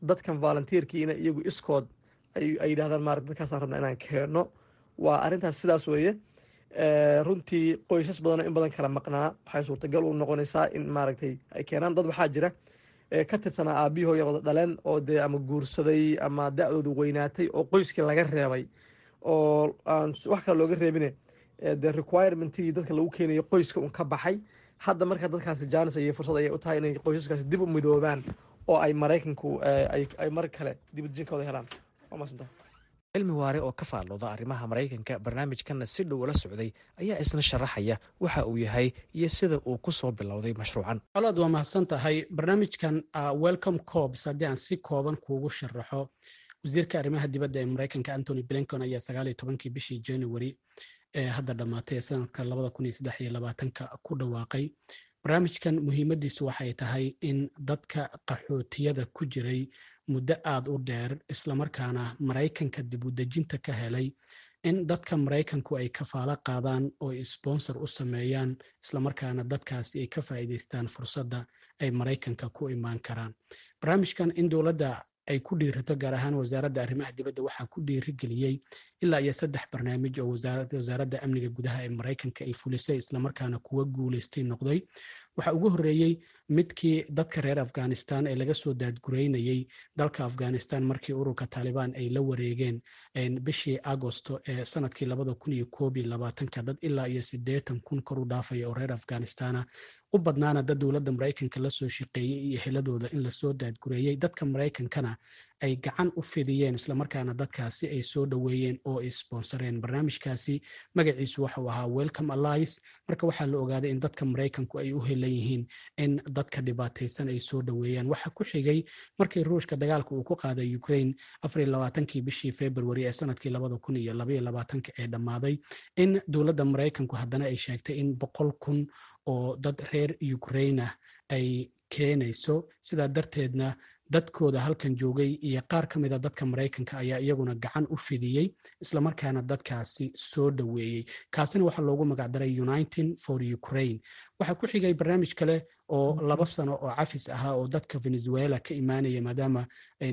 dadkan volunteerkii ina iyagu iskood ay yidhahdaan maarata dadkaasaan rabna inaan keenno waa arrintaas sidaas weeye runtii qoysas badanoo in badan kala maqnaa. Waxay suurtagal u noqonaysaa in maaragtay ay keenaan dad waxaa jira ka tirsanaa aabihii hooya wada dhaleen oo dee ama guursaday ama da-doodu weynaatay oo qoyskii laga reebay oo aan wax kale looga reebine. Dee requirementii dadka lagu keenayo qoyska un ka baxay. Hadda marka dadkaasi jaanis ayay fursad ayay u tahay inay qoysaskaasi dib u midoobaan oo ay maraykanku ay mar kale dibadjinkooda helaan. Waa maasanta cilmi waare oo ka faallooda arrimaha maraykanka barnaamijkanna si dhow ula socday ayaa isna sharaxaya waxa uu yahay iyo sida uu ku soo bilowday mashruucan. Colaad waa mahadsan tahay barnaamijkan welcome cobs haddii aan si kooban kuugu sharaxo. Wasiirka arrimaha dibadda ee maraykanka antony blinton ayaa sagaaliyo tobankii bishii january ee hadda dhammaatay ee sanadka labada kun iyo saddex iyo labaatanka ku dhawaaqay. Barnaamijkan muhiimadiisu waxay tahay in dadka qaxootiyada ku jiray muddo aada u dheer islamarkaana maraykanka dibudejinta ka helay in dadka maraykanku ay kafaalo qaadaan oo sponsor u sameeyaan islamarkaana dadkaasi ay ka faa'iidaystaan fursadda ay maraykanka ku imaan karaan. Barnaamijkan in dowladda ay ku dhiirato gaar ahaan wasaaradda arrimaha dibadda waxaa ku dhiirigeliyey ilaa iyo saddex barnaamij oo wasaaradda amniga gudaha ee maraykanka ay fulisay islamarkaana kuwa guuleystay noqday waxaa ugu horreeyey midkii dadka reer afghanistan ee laga soo daadgureynayey dalka afghanistan markii ururka taalibaan ay la wareegeen bishii agosto ee sannadkii labada kun iyo koob iyo labaatanka dad ilaa iyo kun kor u dhaafaya oo reer afghanistana u badnaana dad dowladda maraykanka la soo shaqeeyey iyo heladooda in la soo daadgureeyey dadka maraykankana ay gacan u fidiyeen islamarkaana dadkaasi ay soo dhoweeyeen oo ay sponsoreen. Barnaamijkaasi magaciisu waxau ahaa welcome allice marka waxaa la ogaaday in dadka maraykanku ay u helan yihiin in dadka dhibaataysan ay soo dhoweeyaan. Waxaa ku xigay markii ruushka dagaalka uu ku qaaday ukraine afar iyo labaatankii bishii february ee sannadkii labada kun iyo labaiyo labaatanka ee dhammaaday in dowladda maraykanku haddana ay sheegtay in boqol kun oo dad reer ukraine ah ay keenayso. Sidaa darteedna dadkooda halkan joogay iyo qaar ka mida dadka maraykanka ayaa iyaguna gacan u fidiyey islamarkaana dadkaasi soo dhoweeyey. Kaasina waxaa loogu magacdaray united for ukraine. Waxaa ku xigay barnaamij kale oo laba sano oo cafis ahaa oo dadka venezuela ka imaanaya maadaama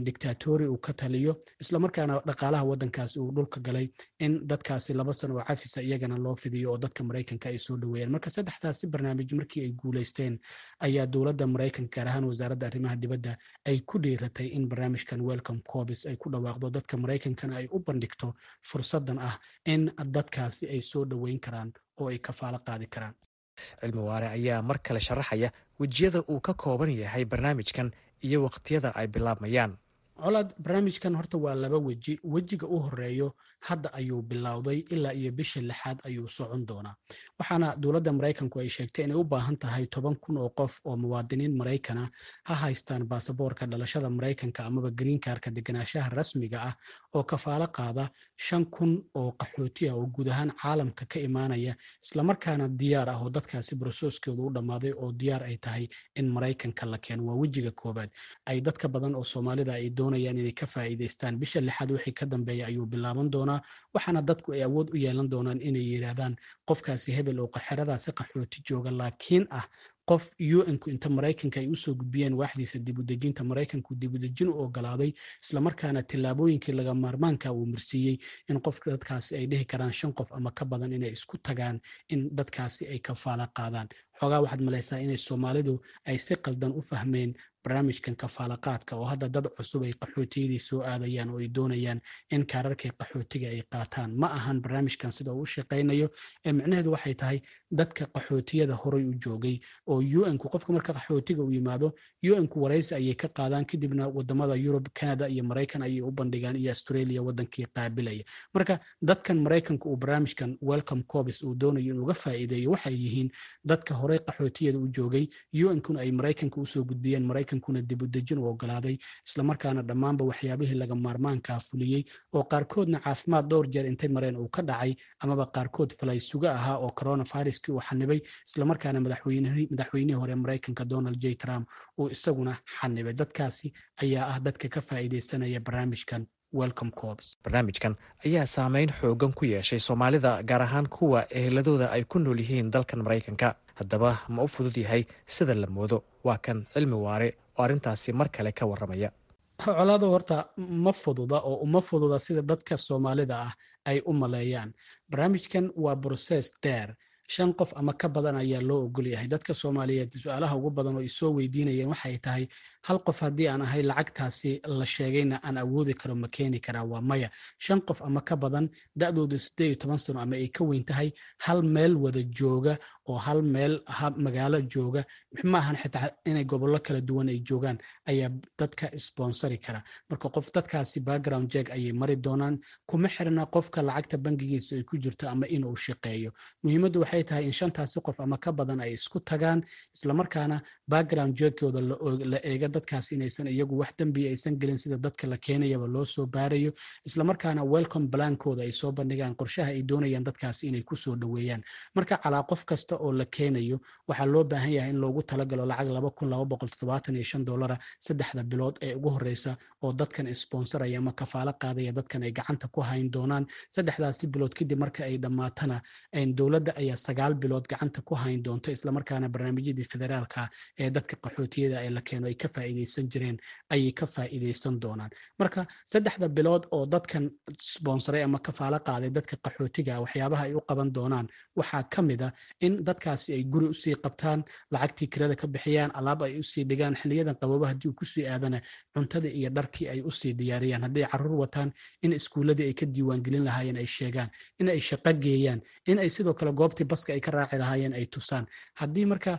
dictatori uu ka taliyo islamarkaana dhaqaalaha waddankaasi uu dhulka galay in dadkaasi laba sano oo cafisa iyagana loo fidiyo oo dadka maraykanka ay soo dhaweeyaan marka saddexdaasi barnaamij markii ay guulaysteen ayaa dowladda maraykanka gaar ahaan wasaaradda arrimaha dibadda ay ku dhiiratay in barnaamijkan welcome cobis ay ku dhawaaqdo dadka maraykankana ay u bandhigto fursadan ah in dadkaasi ay soo dhoweyn karaan oo ay kafaalo qaadi karaan. Cilmi waare ayaa mar kale sharaxaya wejiyada uu ka kooban yahay barnaamijkan iyo waqtiyada ay bilaabmayaan. Colaad barnaamijkan horta waa laba weji. Wejiga u horeeyo hadda ayuu bilowday ilaa iyo bisha lixaad ayuu socon doonaa. Waxaana dowladda maraykanku ay sheegtay inay u baahan tahay toban kun oo qof oo muwaadiniin maraykana ha haystaan baasaboorka dhalashada maraykanka amaba greenkarka deganaanshaha rasmiga ah oo kafaalo qaada shan kun oo qaxooti ah oo guud ahaan caalamka ka imaanaya islamarkaana diyaar ah oo dadkaasi broseskooda u dhammaaday oo diyaar ay tahay in maraykanka la keeno. Waa wejiga koobaad ay dadka badan oo soomaalida ay doonayaan inay ka faa'iidaystaan. Bisha lixaad wixii ka dambeeya ayuu bilaaban doonaa waxaana dadku ay awood u yeelan doonaan inay yidhaahdaan qofkaasi hebel oo xeradaasi qaxooti jooga laakiin ah qof un-ku inta maraykanka ay u soo gudbiyeen waaxdiisa dibudejinta maraykanku dibudejin u ogolaaday islamarkaana tillaabooyinkii laga maarmaanka uu marsiiyey in qofka dadkaasi ay dhihi karaan shan qof ama ka badan inay isku tagaan in dadkaasi ay kafaala qaadaan. Xoogaa waxaad malaysaa inay soomaalidu ay si qaldan u fahmeen barnaamijkan kafaalaqaadka oo hadda dad cusub ay qaxootiyadii soo aadayaan oo ay doonayaan in kaararkii qaxootiga ay qaataan. Ma ahan barnaamijkan sida uu u shaqaynayo ee micnaheedu waxay tahay dadka qaxootiyada horay u joogay oo un-ku qofka marka qaxootiga u yimaado un-ku waraysi ayay ka qaadaan kadibna waddamada yurub canada iyo maraykan ayay u bandhigaan iyo australia wadankii qaabilaya. Marka dadkan maraykanka uu barnaamijkan welcome cobis uu doonayo inuuga faa'iideeyo waxay yihiin dadka horey qaxootiyada u joogay un-kuna ay maraykanka u soo gudbiyeen maraykankuna dibudejin u ogolaaday islamarkaana dhammaanba waxyaabihii laga maarmaankaa fuliyey oo qaarkoodna caafimaad dhowr jeer intay mareen uu ka dhacay amaba qaarkood falaysuga ahaa oo coronaviruskii uu xanibay islamarkaana madaxweynihii hore maraykanka donald j. Trump uu isaguna xanibay dadkaasi ayaa ah dadka ka faa'iidaysanaya barnaamijkan barnaamijkan ayaa saameyn xoogan ku yeeshay soomaalida gaar ahaan kuwa eheladooda ay ku nool yihiin dalkan maraykanka haddaba ma u fudud yahay sida la moodo. Waa kan cilmi waare oo arrintaasi mar kale ka warramaya. Colaado horta ma fududa oo uma fududa sida dadka soomaalida ah ay u maleeyaan. Barnaamijkan waa brocess deer shan qof ama ka badan ayaa loo ogol yahay. Dadka soomaaliyeed su'aalaha ugu badan oo isoo weydiinayeen waxay tahay hal qof haddii aan ahay lacagtaasi la sheegayna aan awoodi karo ma keeni karaa waa maya. Shan qof ama ka badan da-dooda siddeed iyo toban sano ama ay ka weyn tahay hal meel wada jooga oo hal meel magaalo jooga maahan xitaa inay gobollo kala duwan ay joogaan ayaa dadka sponsori kara. Marka qof dadkaasi background jeg ayay mari doonaan kuma xirna qofka lacagta bangigiisa ay ku jirto ama inuu shaqeeyo. Muhiimaddu waxay tahay in shantaasi qof ama ka badan ay isku tagaan islamarkaana background jegkooda la eega dadkaas inaysan iyagu wax dembiya aysan gelin sida dadka la keenayaba loo soo baarayo islamarkaana welcome blankooda ay soo bandhigaan qorshaha ay doonayaan dadkaasi inay ku soo dhoweeyaan. Marka calaa qof kasta oo la keenayo waxaa loo baahan yahay in loogu talagalo lacag doolara saddexda bilood ee ugu horeysa oo dadkan sponsoraya ama kafaalo qaadaya dadkan ay gacanta ku hayn doonaan. Saddexdaasi bilood kadib marka ay dhammaatana dowladda ayaa sagaal bilood gacanta ku hayn doonto islamarkaana barnaamijyadii federaalka ee dadka qaxootiyada ee la keeno ay ka faa'iideysan jireen ayay ka faa'iideysan doonaan. Marka saddexda bilood oo dadkan sponsoray ama kafaalo qaaday dadka qaxootiga waxyaabaha ay u qaban doonaan waxaa ka mid a in dadkaasi ay guri u sii qabtaan lacagtii kirada ka bixiyaan alaab ay u sii dhigaan xiliyadan qabooba haddii uu ku sii aadana cuntada iyo dharkii ay u sii diyaariyaan. Hadday carruur wataan in iskuuladii ay ka diiwaangelin lahaayeen ay sheegaan in ay shaqo geeyaan in ay sidoo kale goobtii baska ay ka raaci lahaayeen ay tusaan. Haddii marka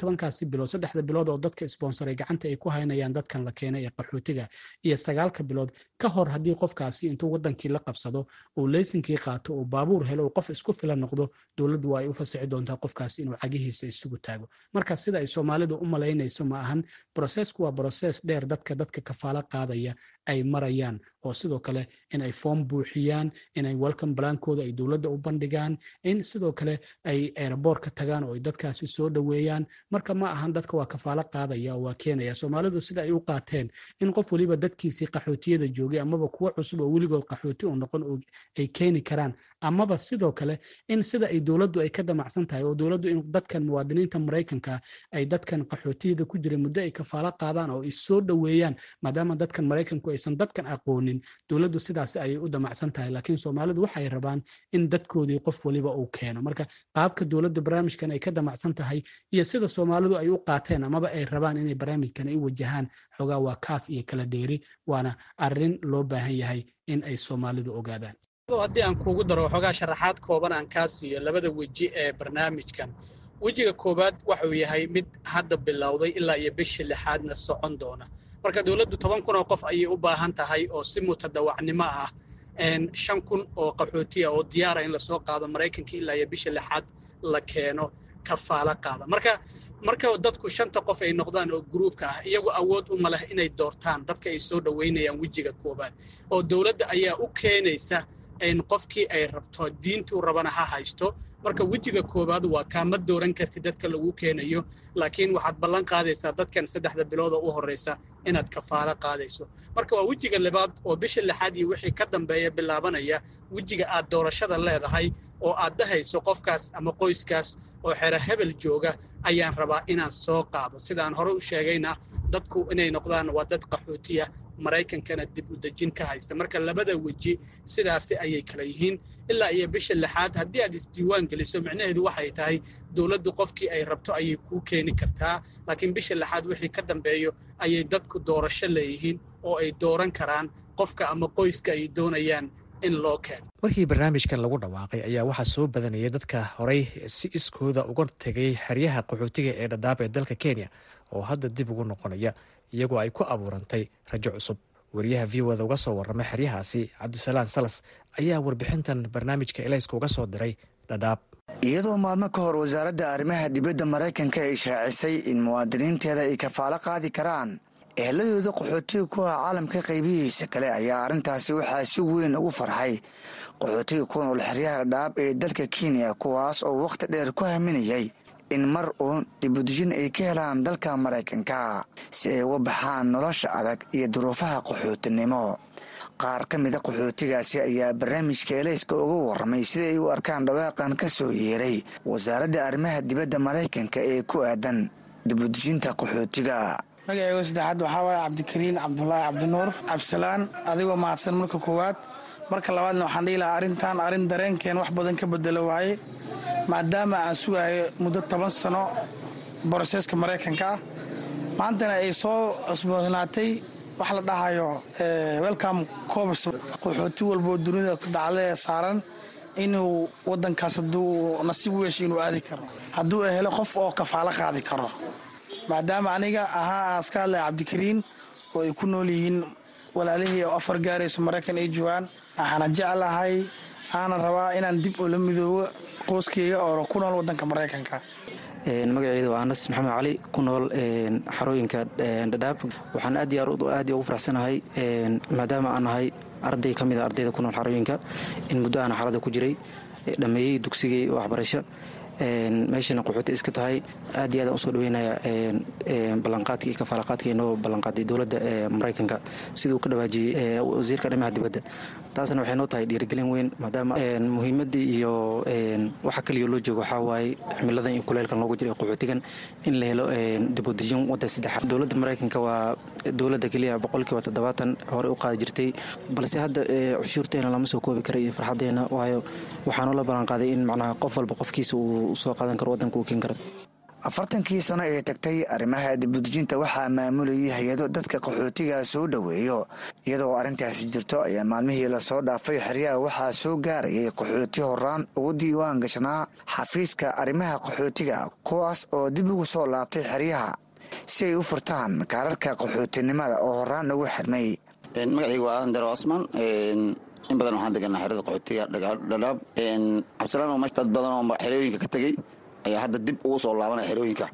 tobankaasi bilood saddexda bilood oo dadka sponsoray gacanta ay ku haynayaan dadkan la keenay ee qaxootiga iyo sagaalka bilood ka hor haddii qofkaasi intuu wadankii la qabsado uu leysinkii qaato uu baabuur helo uu qof isku filan noqdo dowladdu waa ay u fasixi doontaa qofkaasi inuu cagihiisa isugu taago. Marka sida ay soomaalidu u malaynayso ma ahan brosesku waa broses dheer dadka dadka kafaalo qaadaya ay marayaan oo sidoo kale in ay foom buuxiyaan inay welcome blankooda ay dowladda u bandhigaan in sidoo kale ay aeroboortka tagaan oo ay dadkaasi soo dhoweeyaan. Marka ma ahan dadka waa kafaalo qaadaya oo waa keenaya. Soomaalidu sida ay u qaateen in qof waliba dadkiisii qaxootiyada joogay amaba kuwo cusub oo weligood qaxooti u noqon ay keeni karaan. Amaba sidoo kale in sida ay dowladdu ay ka damacsan tahay oo dowladdu in dadkan muwaadiniinta maraykanka ay dadkan qaxootiyada ku jira muddo ay kafaalo qaadaan oo ay soo dhoweeyaan maadaama dadkan maraykanku aysan dadkan aqoonin dowladdu sidaas ayay u damacsan tahay. Laakiin soomaalidu waxay rabaan in dadkoodii qof waliba uu keeno. Marka qaabka dowladda barnaamijkan ay ka damacsan tahay iyo sida soomaalidu ay u qaateen amaba ay rabaan inay barnaamijkan ay wajahaan xogaa waa kaaf iyo kala dheeri waana arrin loo baahan yahay in ay soomaalidu ogaadaan. Haddii aan kuugu daro waxoogaa sharaxaad kooban aan kaa siiyo labada weji ee barnaamijkan wejiga koowaad waxuu yahay mid hadda bilowday ilaa iyo bishii lixaadna socon doona. Marka dowladdu toban kun oo qof ayay u baahan tahay oo si mutadawacnimo ah shan kun oo qaxootiya oo diyaara in la soo qaado maraykanka ilaa iyo bisha lixaad la keeno kafaalo qaada. Marka marka dadku shanta qof ay noqdaan oo gruubka ah iyagu awood uma leh inay doortaan dadka ay soo dhoweynayaan wejiga koowaad. Oo dowladda ayaa u keenaysa in qofkii ay rabto diintuu rabana ha haysto marka wejiga koowaad waa kaama dooran karti dadka lagu keenayo laakiin waxaad ballan qaadaysaa dadkan saddexda bilood oo u horreysa inaad kafaalo qaadayso. Marka waa wejiga labaad oo bisha lixaad iyo wixii ka dambeeya bilaabanaya wejiga aad doorashada leedahay oo aad dhahayso qofkaas ama qoyskaas oo xero hebel jooga ayaan rabaa inaan soo qaado. Sidaan hore u sheegayna dadku inay noqdaan waa dad qaxootiya maraykankana dib u dejin ka haysta. Marka labada weji sidaasi ayay kala yihiin. Ilaa iyo bisha lixaad haddii aad isdiiwaan geliso micnaheedu waxay tahay dowladdu qofkii ay rabto ayay kuu keeni kartaa. Laakiin bisha lixaad wixii ka dambeeyo ayay dadku doorasho leeyihiin oo ay dooran karaan. Qofka ama qoyska ay doonayaan in loo keeno markii barnaamijkan lagu dhawaaqay ayaa waxaa soo badanayay dadka horay si iskooda uga tegay xeryaha qaxootiga ee dhadhaab ee dalka kenya oo hadda dib ugu noqonaya iyagoo ay ku abuurantay rajo cusub. Wariyaha v oda uga soo warramay xeryahaasi cabdisalaan salas ayaa warbixintan barnaamijka elayska uga soo diray dhadhaab. Iyadoo maalmo ka hor wasaaradda arrimaha dibadda maraykanka ay shaacisay in muwaadiniinteeda ay kafaalo qaadi karaan eheladooda qaxootiga kuwa caalamka qaybihiisa kale ayaa arrintaasi waxaa si weyn ugu farxay. Qaxootiga ku nool xeryaha dhadhaab ee dalka kenya kuwaas oo wakhti dheer ku haminayay in mar uun dibudejin ay ka helaan dalka maraykanka si ay uga baxaan nolosha adag iyo duruufaha qaxootinimo. Qaar ka mida qaxootigaasi ayaa barnaamijka elayska uga warramay sida ay u arkaan dhawaaqan ka soo yeeray wasaaradda arrimaha dibadda maraykanka ee ku aadan dibudejinta qaxootiga magaceyga saddexaad waxaa waaye cabdikariin cabdulaahi cabdinuur cabdisalaan adigoo mahadsan marka koowaad. Marka labaadna waxaan dhihi lahaa arrintan arrin dareenkeen wax badan ka bedelo waaye maadaama aan sugayo muddo toban sano boroseeska maraykanka ah. Maantana ay soo cusboonaatay wax la dhahayo welcome covers qaxooti walboo dunida dacladee saaran inuu wadankaas hadduu nasiib u yeeshay inuu aadi karo. Hadduu helo qof oo kafaalo qaadi karo maadaama aniga ahaa aas ka hadlaya cabdikariin oo ay ku nool yihiin walaalihii oo afar gaarayso maraykan ay joogaan waxaana jeclahay aanan rabaa inaan dib ula midoobo qoyskeyga oo ku nool wadanka maraykanka. Magaceedu waa anas maxamed cali ku nool xarooyinka dhadhaab. Waxaan aad aad ugu faraxsanahay maadaama aan nahay arday ka mid a ardayda ku nool xarooyinka in muddo aana xaalada ku jiray dhammeeyey dugsigii waxbarasho meeshana qaxooti iska tahay aad iyo aadaan u soo dhaweynaya ballanqaadkii kafaalaqaadkii inoo ballanqaaday dowladda maraykanka. Siduu ka dhawaajiyey wasiirka arrimaha dibadda taasna waxay noo tahay dhiirigelin weyn maadaama muhiimadii iyo waxa kaliya loo joogo waxaa waaye cimiladan iyo kuleelkan loogu jira qaxootigan in la helo dibudejin waddan saddexaad dowladda maraykanka waa dowladda keliya boqolkiiba toddobaatan hore u qaadi jirtay balse hadda cushuurteena lama soo koobi kara iyo farxadeena waayo waxaanoo la ballanqaaday in macnaha qof walba qofkiisa uu soo qaadan karo waddanka uu keen karo afartankii sano ee tagtay arrimaha dibudejinta waxaa maamulayay hay'ado dadka qaxootiga soo dhoweeyo iyadoo arrintaasi jirto ayaa maalmihii la soo dhaafay xeryaha waxaa soo gaarayay qaxooti horaan ugu diiwaan gashnaa xafiiska arrimaha qaxootiga kuwaas oo dib ugu soo laabtay xeryaha si ay u furtaan kaararka qaxootinimada oo horaan ugu xirmay. Magacayga waa aadan daro osman. In badan waxaan deganaa xerada qaxootiga dhadhaab cabdisalaan dad badan oo xerooyinka ka tegey ayaa hadda dib ugu soo laabanaya xerooyinka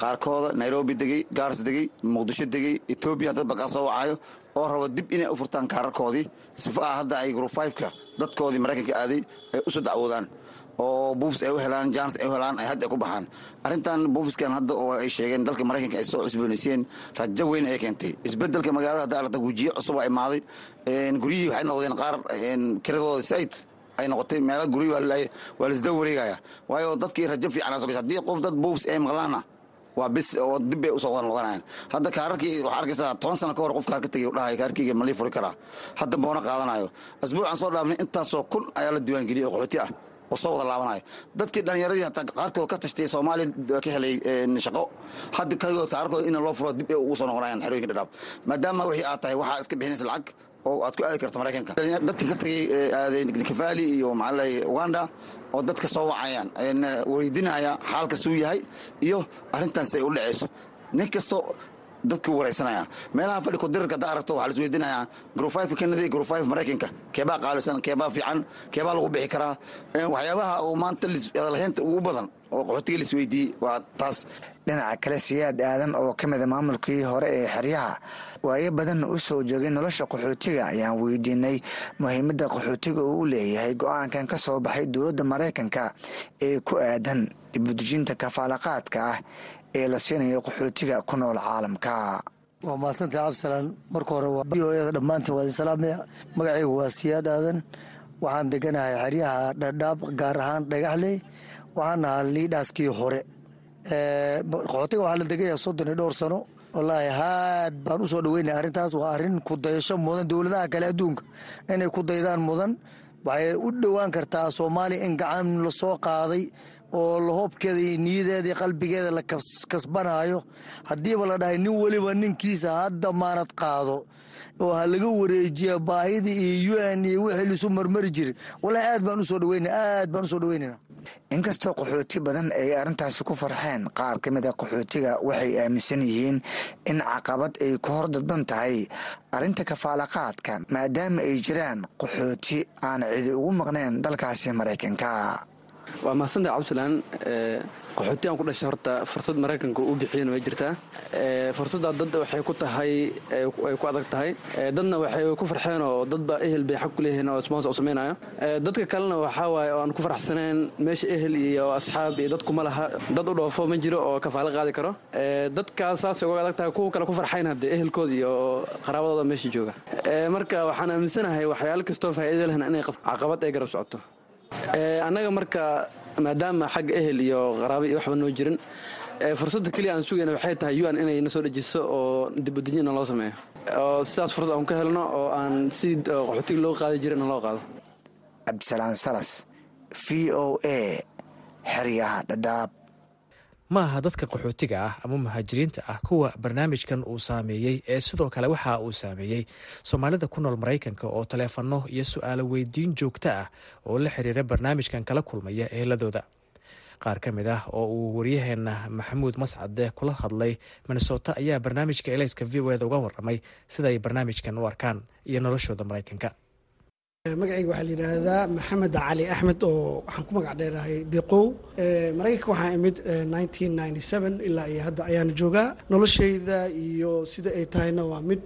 qaarkooda nairobi degey gaars degey muqdisho degey etoobiya dad bakaa soo wacayo oo rabo dib inay u furtaan kaararkoodii. Sifa ah hadda ay group fiveka dadkoodii maraykanka aaday ay u soo dacwoodaan. Oo buufis ay u helaan jans ay u helaan ay hadda ku baxaan. Arrintan buufiskan hadda oo ay sheegeen dalka maraykanka ay soo cusboonaysiin rajo weyn ay keentay. Isbedelka magaalada hadda aragta gujiye cusub a imaaday. Guryihii waxay noqdeen qaar kiradooda said ay noqotay meelo guryi waa laisdaba wareegaya. Waayo dadkii rajo fiican soo gasha haddii qof dad buufis ay maqlaana waa bis oo dib bay u soo wada noqonayaan hadda kaararkii waxaa arkaysaa toban sano ka hor qof kaar ka tegay dhahay kaarkeyga malii furi karaa. Hadda boona qaadanayo. Asbuucan soo dhaafnay intaasoo kun ayaa la diiwaangeliyay oo qaxooti ah oo soo wada laabanayo. Dadkii dhallinyaradii hataa qaarkood ka tashtay soomaaliya ka helay shaqo. Hadda kaligood kaararkooda in loo furo dib ay ugu soo noqonayaan xerooyinka dhadhaab. Maadaama wixii aad tahay waxaa iska bixinaysa lacag oo aad ku aadi karto maraykanka. Dadkii ka tagay aaday kafali iyo maxaa uganda oo dadka soo wacayaan weydiinaya xaalka suu yahay iyo arrintaas ay u dhacayso. Nin kasto dadku waraysanaya meelaha fadhi kudirarka hadda aragto waxaa laisweydiinayaa kanada group five maraykanka. Keebaa qaalisan keebaa fiican keebaa lagu bixi karaa. Waxyaabaha oo maanta adalhaynta ugu badan oo qaxootiga laisweydiiyey waa taas. Dhinaca kale siyaad aadan oo ka mida maamulkii hore ee xeryaha waayo badanna u soo joogay nolosha qaxootiga ayaan weydiinay. Muhiimadda qaxootiga uu u leeyahay go'aankan ka soo baxay dowladda maraykanka ee ku aadan dibudejinta kafaalaqaadka ah ee la siinayo qaxootiga ku nool caalamka. Waa mahadsantahay cabdisalaan marka hore waa v o eda dhammaantiin waa idin salaamaya magacaygu waa siyaad aadan. Waxaan deganahay xeryaha dhadhaab gaar ahaan dhagaxley waxaan ahaa liidhaaskii hore qaxootiga waxaa la degaya soddon iyo dhowr sano. Wallaahi haad baan u soo dhaweynaya arrintaas. Waa arrin ku dayasho mudan dowladaha kale adduunka. Inay ku daydaan mudan waxay u dhowaan kartaa soomaaliya in gacan la soo qaaday oo lahoobkeeda iyo niyadeeda iyo qalbigeeda la kasbanaayo haddiiba la dhahay nin weliba ninkiisa hadda maanad qaado oo ha laga wareejiya baahidii iyo u n iyo wixii lisu marmari jiray. Wallahi aad baan u soo dhaweynana aad baan u soo dhaweynana inkastoo qaxooti badan ay arrintaasi ku farxeen qaar ka mid a qaxootiga waxay aaminsan yihiin in caqabad ay ku hor dadban tahay arrinta kafaalaqaadka maadaama ay jiraan qaxooti aan cidi ugu maqnayn dalkaasi maraykanka waa mahadsantahay cabdisalaan qaxooti aan ku dhashay horta fursad maraykanka u bixiyana way jirtaa. Fursaddaa dad waxay ku tahay ay ku adag tahay. Dadna waxay ku farxeen oo dadba ehel bay xag ku leeyihiin oo sponsor u samaynayo dadka kalena waxaa waaye oo aan ku faraxsaneen meesha ehel iyo asxaab iyo dadkuma laha dad u dhoofo ma jiro oo kafaalo qaadi karo. Dadkaas saasay uga adag tahay kuwa kale ku farxayn haddee ehelkooda iyo qaraabadooda meesha jooga. Marka waxaan aaminsanahay waxyaalo kastoo faa'iida lehna inay caqabad ay garab socoto annaga marka maadaama xagga ehel iyo qaraabo iyo waxba noo jirin fursadda keliya aan sugayna waxay tahay un inay na soo dejiso oo dibudejina loo sameeyo. Oo sidaas fursad aan ka helno oo aan si qaxootiga loo qaadi jirana loo qaado. Cabdisalaan salas v o a xeryaha dhadhaab ma aha dadka qaxootiga ah ama muhaajiriinta ah kuwa barnaamijkan uu saameeyey ee sidoo kale waxa uu saameeyey soomaalida ku nool maraykanka oo taleefanno iyo su'aalo weydiin joogto ah oo la xiriira barnaamijkan kala kulmaya eheladooda qaar ka mid ah oo uu waryaheena maxamuud mascade kula hadlay minnesota ayaa barnaamijka elayska v o eda uga waramay sida ay barnaamijkan u arkaan iyo noloshooda maraykanka magacayga waxaa la yidhaahdaa maxamed cali axmed oo waxaan ku magac dheerahay deqow maraykanka waxaa imid ilaa iyo hadda ayaana joogaa. Noloshayda iyo sida ay tahayna waa mid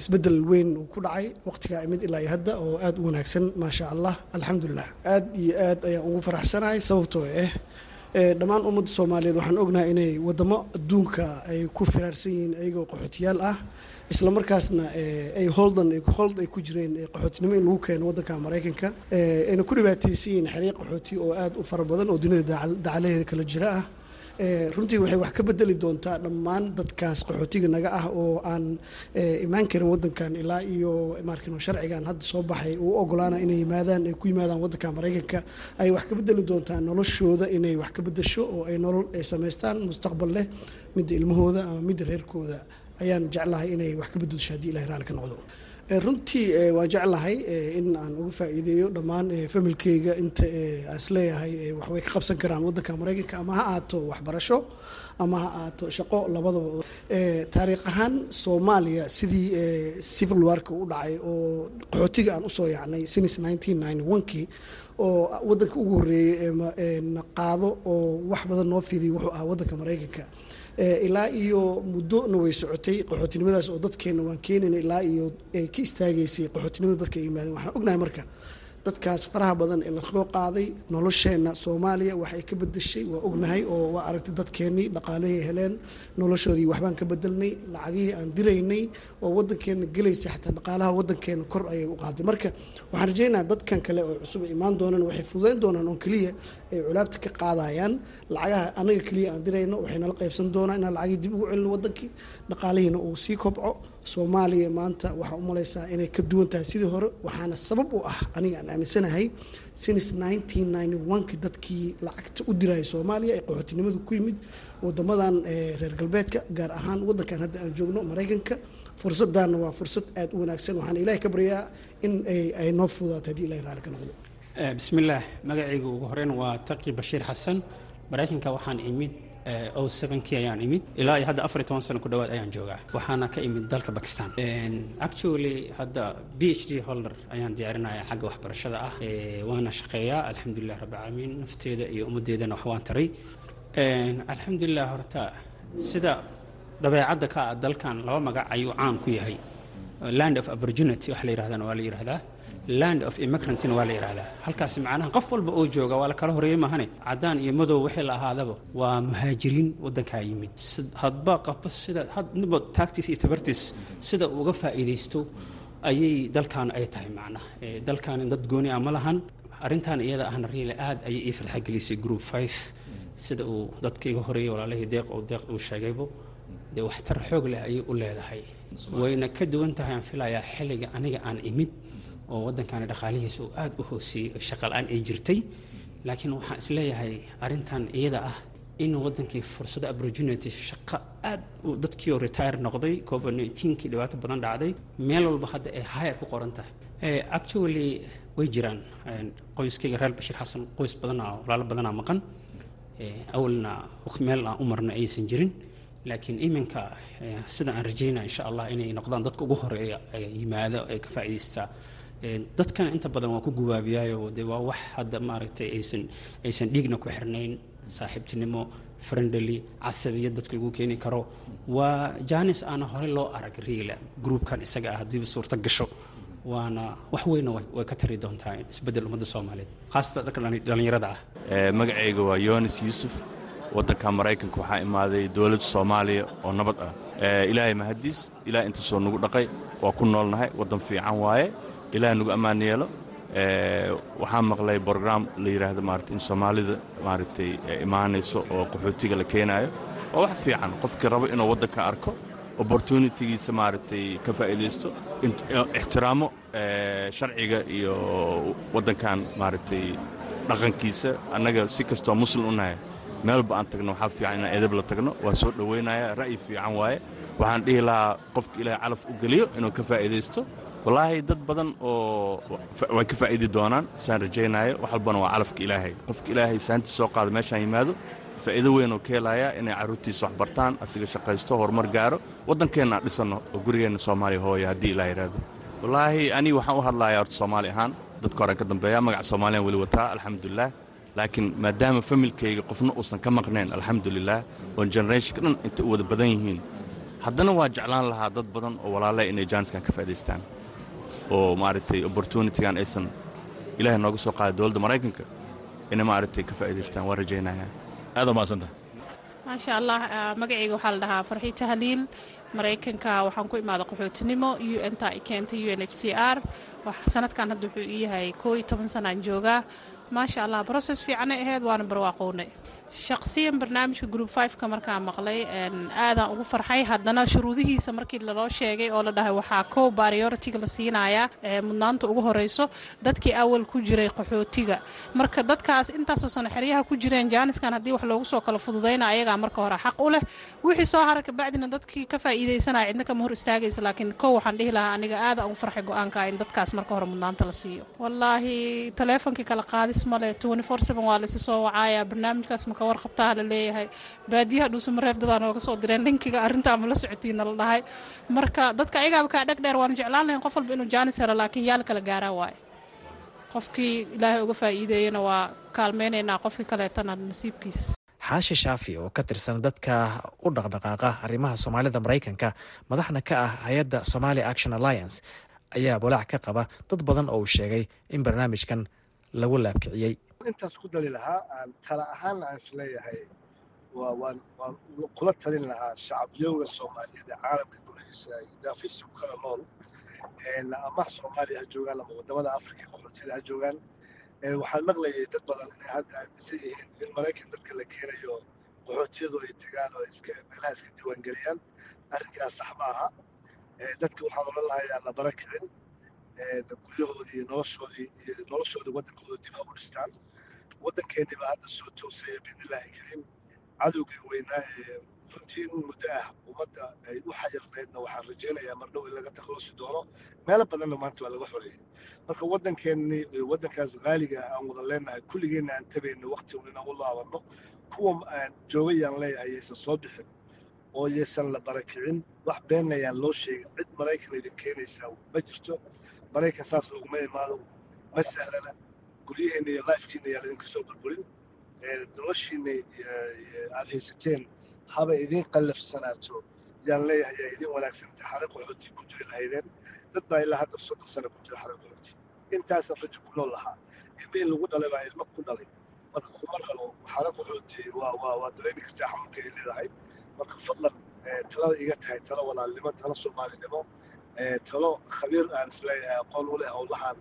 isbeddel weyn ku dhacay waqtigaa imid ilaa iyo hadda oo aad u wanaagsan maasha allah alxamdulilah aad iyo aad ayaan ugu faraxsanahay sababtoo ah dhammaan ummadda soomaaliyeed waxaan ognahay inay wadamo adduunka ay ku firaarsan yihiin ayagoo qaxootiyaal ah isla markaasna ay holdan hold ay ku jireen qaxootinimo in lagu keeno waddanka maraykanka. Ayna ku dhibaataysan yihiin qaxooti oo aad u fara badan oo dunida dacalaheeda kala jira ah. Runtii waxay wax ka bedeli doontaa dhammaan dadkaas qaxootiga naga ah oo aan imaan karin wadankan ilaa iyo markino sharcigan hadda soo baxay uu ogolaana inay yimaadaan ay ku yimaadaan wadanka maraykanka. Ay wax ka bedeli doontaa noloshooda inay wax ka bedesho oo ay nolol ay samaystaan mustaqbal leh midda ilmahooda ama midda reerkooda ayaan jeclahay inay wax ka bedelsho haddii ilahay raalli ka noqdo runtii waan jeclahay in aan uga faa'iideeyo dhammaan familkeyga inta aan is leeyahay waxbay ka qabsan karaan waddanka maraykanka ama ha ahaato waxbarasho ama ha ahaato shaqo labadaba. Taariikh ahaan soomaaliya sidii civil warka u dhacay oo qaxootiga aan u soo yacnay since kii oo waddanka ugu horreeyey qaado oo wax badan noo fidiy wuxuu ahaa waddanka maraykanka ilaa iyo muddona way socotay qaxootinimadaas oo dadkeenna waan keenayna ilaa iyo ay ka istaagaysay qaxootinimada dadka ay yimaadeen. Waxaan ognahay marka dadkaas faraha badan ee la soo qaaday nolosheenna soomaaliya wax ay ka bedeshay waa ognahay oo waa aragtay dadkeennii dhaqaalihii heleen. Noloshoodii waxbaan ka bedelnay lacagihii aan diraynay oo wadankeena gelaysa xataa dhaqaalaha wadankeena kor ayay u qaaday. Marka waxaan rajaynaha dadkan kale oo cusub imaan doonaan waxay fududayn doonaan oo keliya ay culaabta ka qaadayaan. Lacagaha anaga keliya aan dirayno waxay nala qaybsan doonaan inaan lacagii dib ugu celino wadankii dhaqaalihiina uu sii kobco soomaaliya maanta waxaa u inay ka duwan tahay sidii hore waxaana sabab u ah aniga aan aaminsanahay since ki dadkii lacagta u diraya soomaaliya ee qaxootinimadu ku yimid wadamadan reer galbeedka gaar ahaan wadankan hadda aan joogno maraykanka. Fursadana waa fursad aada u wanaagsan waxaan ilahay ka baryaa in ay noo fududaato haddii ilahay raali ka noqdo. Bismillaah magacayga ugu horeyn waa taqi bashiir xasan maraykanka waxaan imid o sevenkii ayaan imid. Ilaa iyo hadda afar iyo toban sano ku dhowaad ayaan joogaa. Waxaana ka imid dalka bakistan actually hadda b h d holder ayaan diyaarinaya xagga waxbarashada ah. Waana shaqeeyaa. Alxamdulilah rabbi caalamiin nafteeda iyo ummaddeedana wax waan taray. Alxamdulilah horta sida dabeecadda ka ah dalkan laba magac ayuu caan ku yahay. Land of opportunity waxa la yirahdana waa la yidhahdaa land of immigrantina waa la yidhahdaa halkaasi macnaha qof walba oo jooga waa la kala horeeyey mahane caddaan iyo madow wixii la ahaadaba waa muhaajiriin waddankaa yimid. Hadba qofba sida hadba taagtiis iyo tabartiis sida uga faa'iidaysto ayay dalkan ay tahay macnaha. Dalkan dad gooni ah ma lahan. Arrintan iyada ahna riile aad ayay ii farxa gelisay group five. Sida uu dadka iga horeeyey walaalahii deeq oo deeq uu sheegaybo dee waxtar xoog leh ayay u leedahay. Wayna ka duwan tahay aan filayaa xilliga aniga aan imid oo waddankani dhaqaalihiisa uu aada u hooseeyey oo shaqala-aan ay jirtay. Laakiin waxaan is leeyahay arrintan iyada ah in waddankii fursado opportunity shaqo aad dadkii oo retire noqday covid nineteen-kii dhibaato badan dhacday meel walba hadda ay hire ku qoran tahay. Actually way jiraan. Qoyskayga reer bashiir xasan qoys badanaa walaalo badanaa maqan. Awalna meel aan u marna aysan jirin. Laakiin iminka sida aan rajaynaa insha allah inay noqdaan dadka ugu horreeya yimaado ee ka faa'iidaystaa dadkana inta badan waa ku gubaabiyaayo. De waa wax hadda maaragtay aysan aysan dhiigna ku xirnayn. Saaxiibtinimo friendly casabiyad dadka lagu keeni karo. Waa janis aana horey loo arag riila groupkan isaga ah haddiiba suurto gasho. Waana wax weyna way ka tari doontaa isbeddel ummadda soomaaliyeed khaasatan dhanka dhallinyarada ah. Magacayga waa yonis yuusuf. Waddanka maraykanka waxaa imaaday dowladda soomaaliya oo nabad ah. Ilaahay mahadiis ilaah intaasoo nagu dhaqay waa ku noolnahay. Waddan fiican waaye ilaah nagu ammaan yeelo. Waxaa maqlay brogram la yidhaahdo maarata in soomaalida maaragtay imaanayso oo qaxootiga la keenaayo waa wax fiican qofkii rabo inuu waddanka arko opportunitigiisa maaragtay ka faa'iidaysto ixtiraamo sharciga iyo waddankan maaragtay dhaqankiisa. Annaga si kastoo muslim u nahay meelba aan tagno waxaa fiican inaan edab la tagno waa soo dhowaynaya ra'yi fiican waaye. Waxaan dhihi lahaa qofka ilaahay calaf u geliyo inuu ka faa'iidaysto wallaahi dad badan oo way ka faa'iidi doonaan saan rajaynayo. Wax walbana waa calafka ilaahay. Qofka ilaahay saantiis soo qaada meeshaan yimaado faa'iido weyn oo ka helayaa inay carruurtiisa wax asiga shaqaysto horumar gaaro waddankeenna dhisanno oo gurigeenna soomaaliya hooya haddii ilaa yidhaahdo wallaahi aniga waxaan u hadlayaa horta soomaali ahaan. Dadka horean ka dambeeya magaca soomaaliyaan weli wataa alxamdulilah laakiin maadaama familkayga qofna uusan ka maqnayn alxamdulilah oon generationka dhan intay u wada badan yihiin. Haddana waa jeclaan lahaa dad badan oo walaalay inay jaaniskan ka faa'idaystaan oo maaragtay opportunitigan aysan ilaahay nooga soo qaaday dowladda maraykanka inay maaragtay ka faa'idaystaan waa rajaynayaa. Aad umahadsanta maasha allah magacayga waxaa la dhahaa farxi tahliil. Maraykanka waxaan ku imaada qaxootinimo u n ta ay keentay u n h c r. Sanadkan hadda wuxuu ii yahay koo iyo toban sanaan joogaa. Maasha allah broses fiicanay ahayd waana barwaaqownay shaqsiyan barnaamijka group ka markaan maqlay aadaan ugu farxay. Haddana shuruudihiisa markii laloo sheegay oo la dhahay waxaa kow prioritiga la siinayaa mudnaanta ugu horeyso dadkii awal ku jiray qaxootiga. Marka dadkaas intaasoo sano xeryaha ku jireen jaaniskan haddii wax loogu soo kala fududayna ayagaa marka hore xaq u leh. Wixii soo hara kabacdina dadkii ka faa'iidaysanaya cidna kama hor istaagaysa laakiin kow waxaan dhihi lahaa aniga aada ugu farxay go'aanka in dadkaas marka hore mudnaanta la siiyo. Wallaahi taleefonkii kala qaadis male waa laysu soo wacaaya barnaamijkaas maka warqabtaa la leeyahay. Baadiyaha dhuusamareeb dadaa nooga soo direen linkiga arrintaa ma la socotiina la dhahay. Marka dadka ayagaaba kaa dheg dheer waanu jeclaan lahayn qof walba inuu jaanis helo laakiin yaa la kala gaaraa waaye. Qofkii ilaahay uga faa'iideeyana waa kaalmaynaynaa qofkii kaleetana nasiibkiis. Xaashi shaafi oo ka tirsan dadka u dhaqdhaqaaqa arrimaha soomaalida maraykanka madaxna ka ah hay'adda somali action alliance ayaa walaac ka qaba dad badan oo uu sheegay in barnaamijkan lagu laabkiciyey intaas ku dali lahaa aan tala ahaan aan is leeyahay waan kula talin lahaa shacabiyowga soomaaliyeed ee caalamka gudihiisa daafiisa ku kala nool ama soomaaliya ha joogaan ama waddamada afrika qaxootiyada ha joogaan. Waxaan maqlayay dad badan inay hadda aaminsan yihiin in maraykan dadka la keenayo qaxootiyadu ay tagaan oo meelaha iska diiwaangeliyaan. Arrinkaas sax ma aha. Dadka waxaan odhan lahaa aan la bara kicin guryahoodii noloshoodii iyo noloshoodii waddankooda dib ha u dhistaan waddankeennii hadda soo toosaya biidnillaahi kariim cadowgii weynaa ee runtii in muddo ah ummadda ay u xayirneedna waxaan rajaynayaa mar in laga takhalusi doono meelo badanna maanta waa laga xoreeyey marka waddankeennii waddankaas qaaliga aan wada leenahay kulligeenna aan tabayno waqti un inaan u laabanno kuwa aan joogayaan leeyahay yaysan soo bixin oo yaysan la barakicin wax beenna ayaan loo sheegin cid maraykan idin keenaysaa ma jirto maraykan saas laguma imaado ma sahlana guryaheenna iyo lifekiina ayaan idinka soo burburin noloshiina aad haysateen haba idiin qallafsanaato yaan leeyahay yaa idiin wanaagsanta xare qaxooti ku jiri lahaydeen. Dad baa ilaa hadda soddon sano ku jira xare qaxooti. Intaasan rajo ku nool lahaa. Ilmihii lagu dhalay baa ilmo ku dhalay. Marka kuma rabo xare qaxooti waa dareemi kartaa xanuunka ay leedahay. Marka fadlan talada iga tahay talo walaalnimo talo soomaalinimo talo khabiir aan is leeyahay aqoon u leh howlahan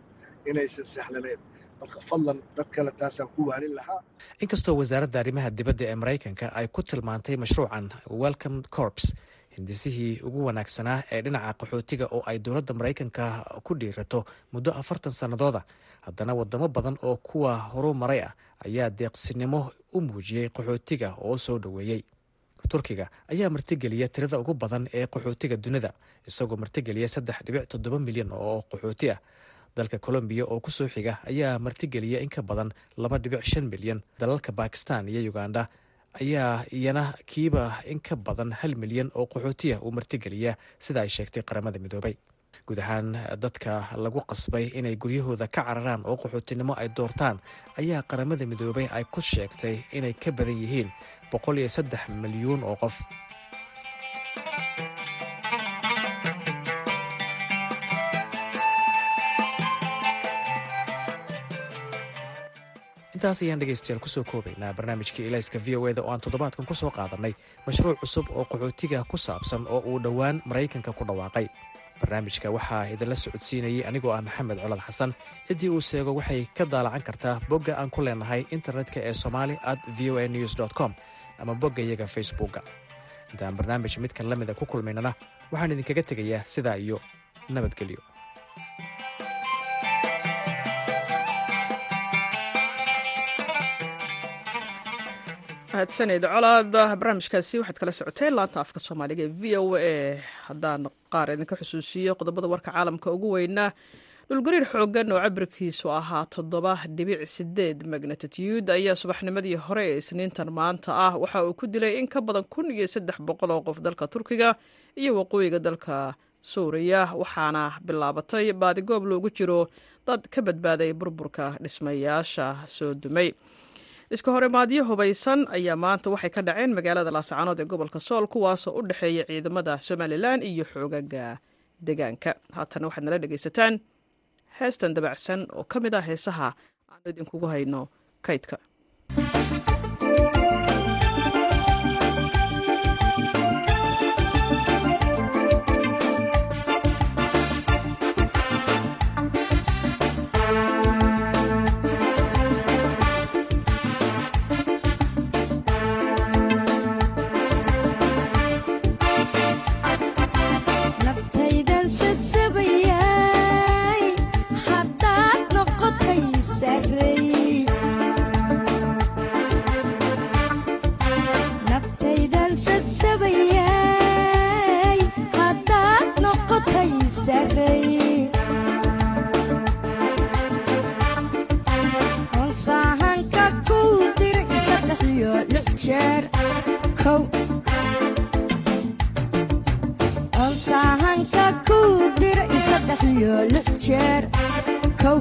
inaysan sahlaneen marka fadlan dad kale taasaan ku waanin lahaa. Inkastoo wasaaradda arrimaha dibadda ee maraykanka ay ku tilmaantay mashruucan welcome corps hindisihii ugu wanaagsanaa ee dhinaca qaxootiga oo ay dowladda maraykanka ku dhiirato muddo afartan sannadooda. Haddana wadamo badan oo kuwa horu maray ah ayaa deeqsinimo u muujiyey qaxootiga oo soo dhoweeyey turkiga ayaa martigeliya tirada ugu badan ee qaxootiga dunida isagoo martigeliya saddex dhibic toddoba milyan oo qaxooti ah dalka colombiya oo ku soo xiga ayaa martigeliya in ka badan laba dhibic shan milyan. Dalalka bakistan iyo uganda ayaa iyana kiiba in ka badan hal milyan oo qaxootiya uu martigeliya sida ay sheegtay qaramada midoobay. Guud ahaan dadka lagu qasbay inay guryahooda ka cararaan oo qaxootinimo ay doortaan ayaa qaramada midoobay ay ku sheegtay inay ka badan yihiin boqol iyo saddex milyuun oo qof intaas ayaan dhegaystayaal ku soo koobaynaa barnaamijkii ilayska v o eda oo aan toddobaadkan ku soo qaadannay mashruuc cusub oo qaxootiga ku saabsan oo uu dhowaan maraykanka ku dhawaaqay. Barnaamijka waxaa idinla socodsiinayay anigoo ah maxamed colad xasan ciddii uu seego waxay ka daalacan kartaa bogga aan ku leenahay internetka ee somali at v o a news com ama bogga iyaga facebookga. Intaan barnaamij midkan la mida ku kulmaynana waxaan idinkaga tegayaa sidaa iyo nabadgelyo mahadsaned colaad barnaamijkaasi waxaad kala socoteen laanta afka soomaaliga ee v o a. Haddaan qaar idinka xusuusiyo qodobada warka caalamka ugu weynaa dhulgariir xoogan oo cabirkiisu ahaa toddoba dhibic sideed magnatitude ayaa subaxnimadii hore ee isniintan maanta ah. Waxa uu ku dilay in ka badan kun iyo saddex boqol oo qof dalka turkiga iyo waqooyiga dalka suuriya waxaana bilaabatay baadigoob loogu jiro dad ka badbaaday burburka dhismayaasha soo dumay iska horimaadyo hubaysan ayaa maanta waxay ka dhaceen magaalada laascaanood ee gobolka sool kuwaasoo u dhexeeya ciidamada somalilan iyo xoogaga deegaanka. Haatana waxaad nala dhegaysataan heestan dabacsan oo ka mid ah heesaha aanu idinkugu hayno kaydka safiyo jeer kow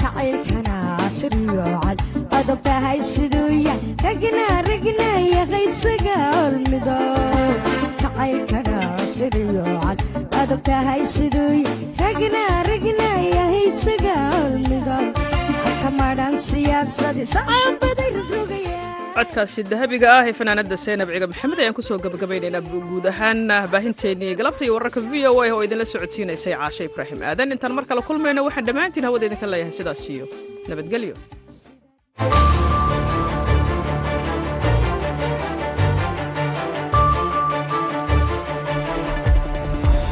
jacaylkana siriyo cad adogtahay siduu ya ragnaa ragnaa yahay isaga hormido jacaylkana siriyo cad adogtahay siduu ya ragnaa ragnaa yahay isaga hormido ka madhan siyaasadii sacaaba codkaasi dahabiga ah ee fanaanada seenab ciga maxamed ayaan ku soo gabagabaynaynaa guud ahaan baahinteennii galabta iyo wararka v o a oo idinla socodsiinaysay caashe ibraahim aadan. Intaan mar kale kulmayno waxaan dhammaantiin hawada idinka leeyahay sidaas iyo nabadgelyo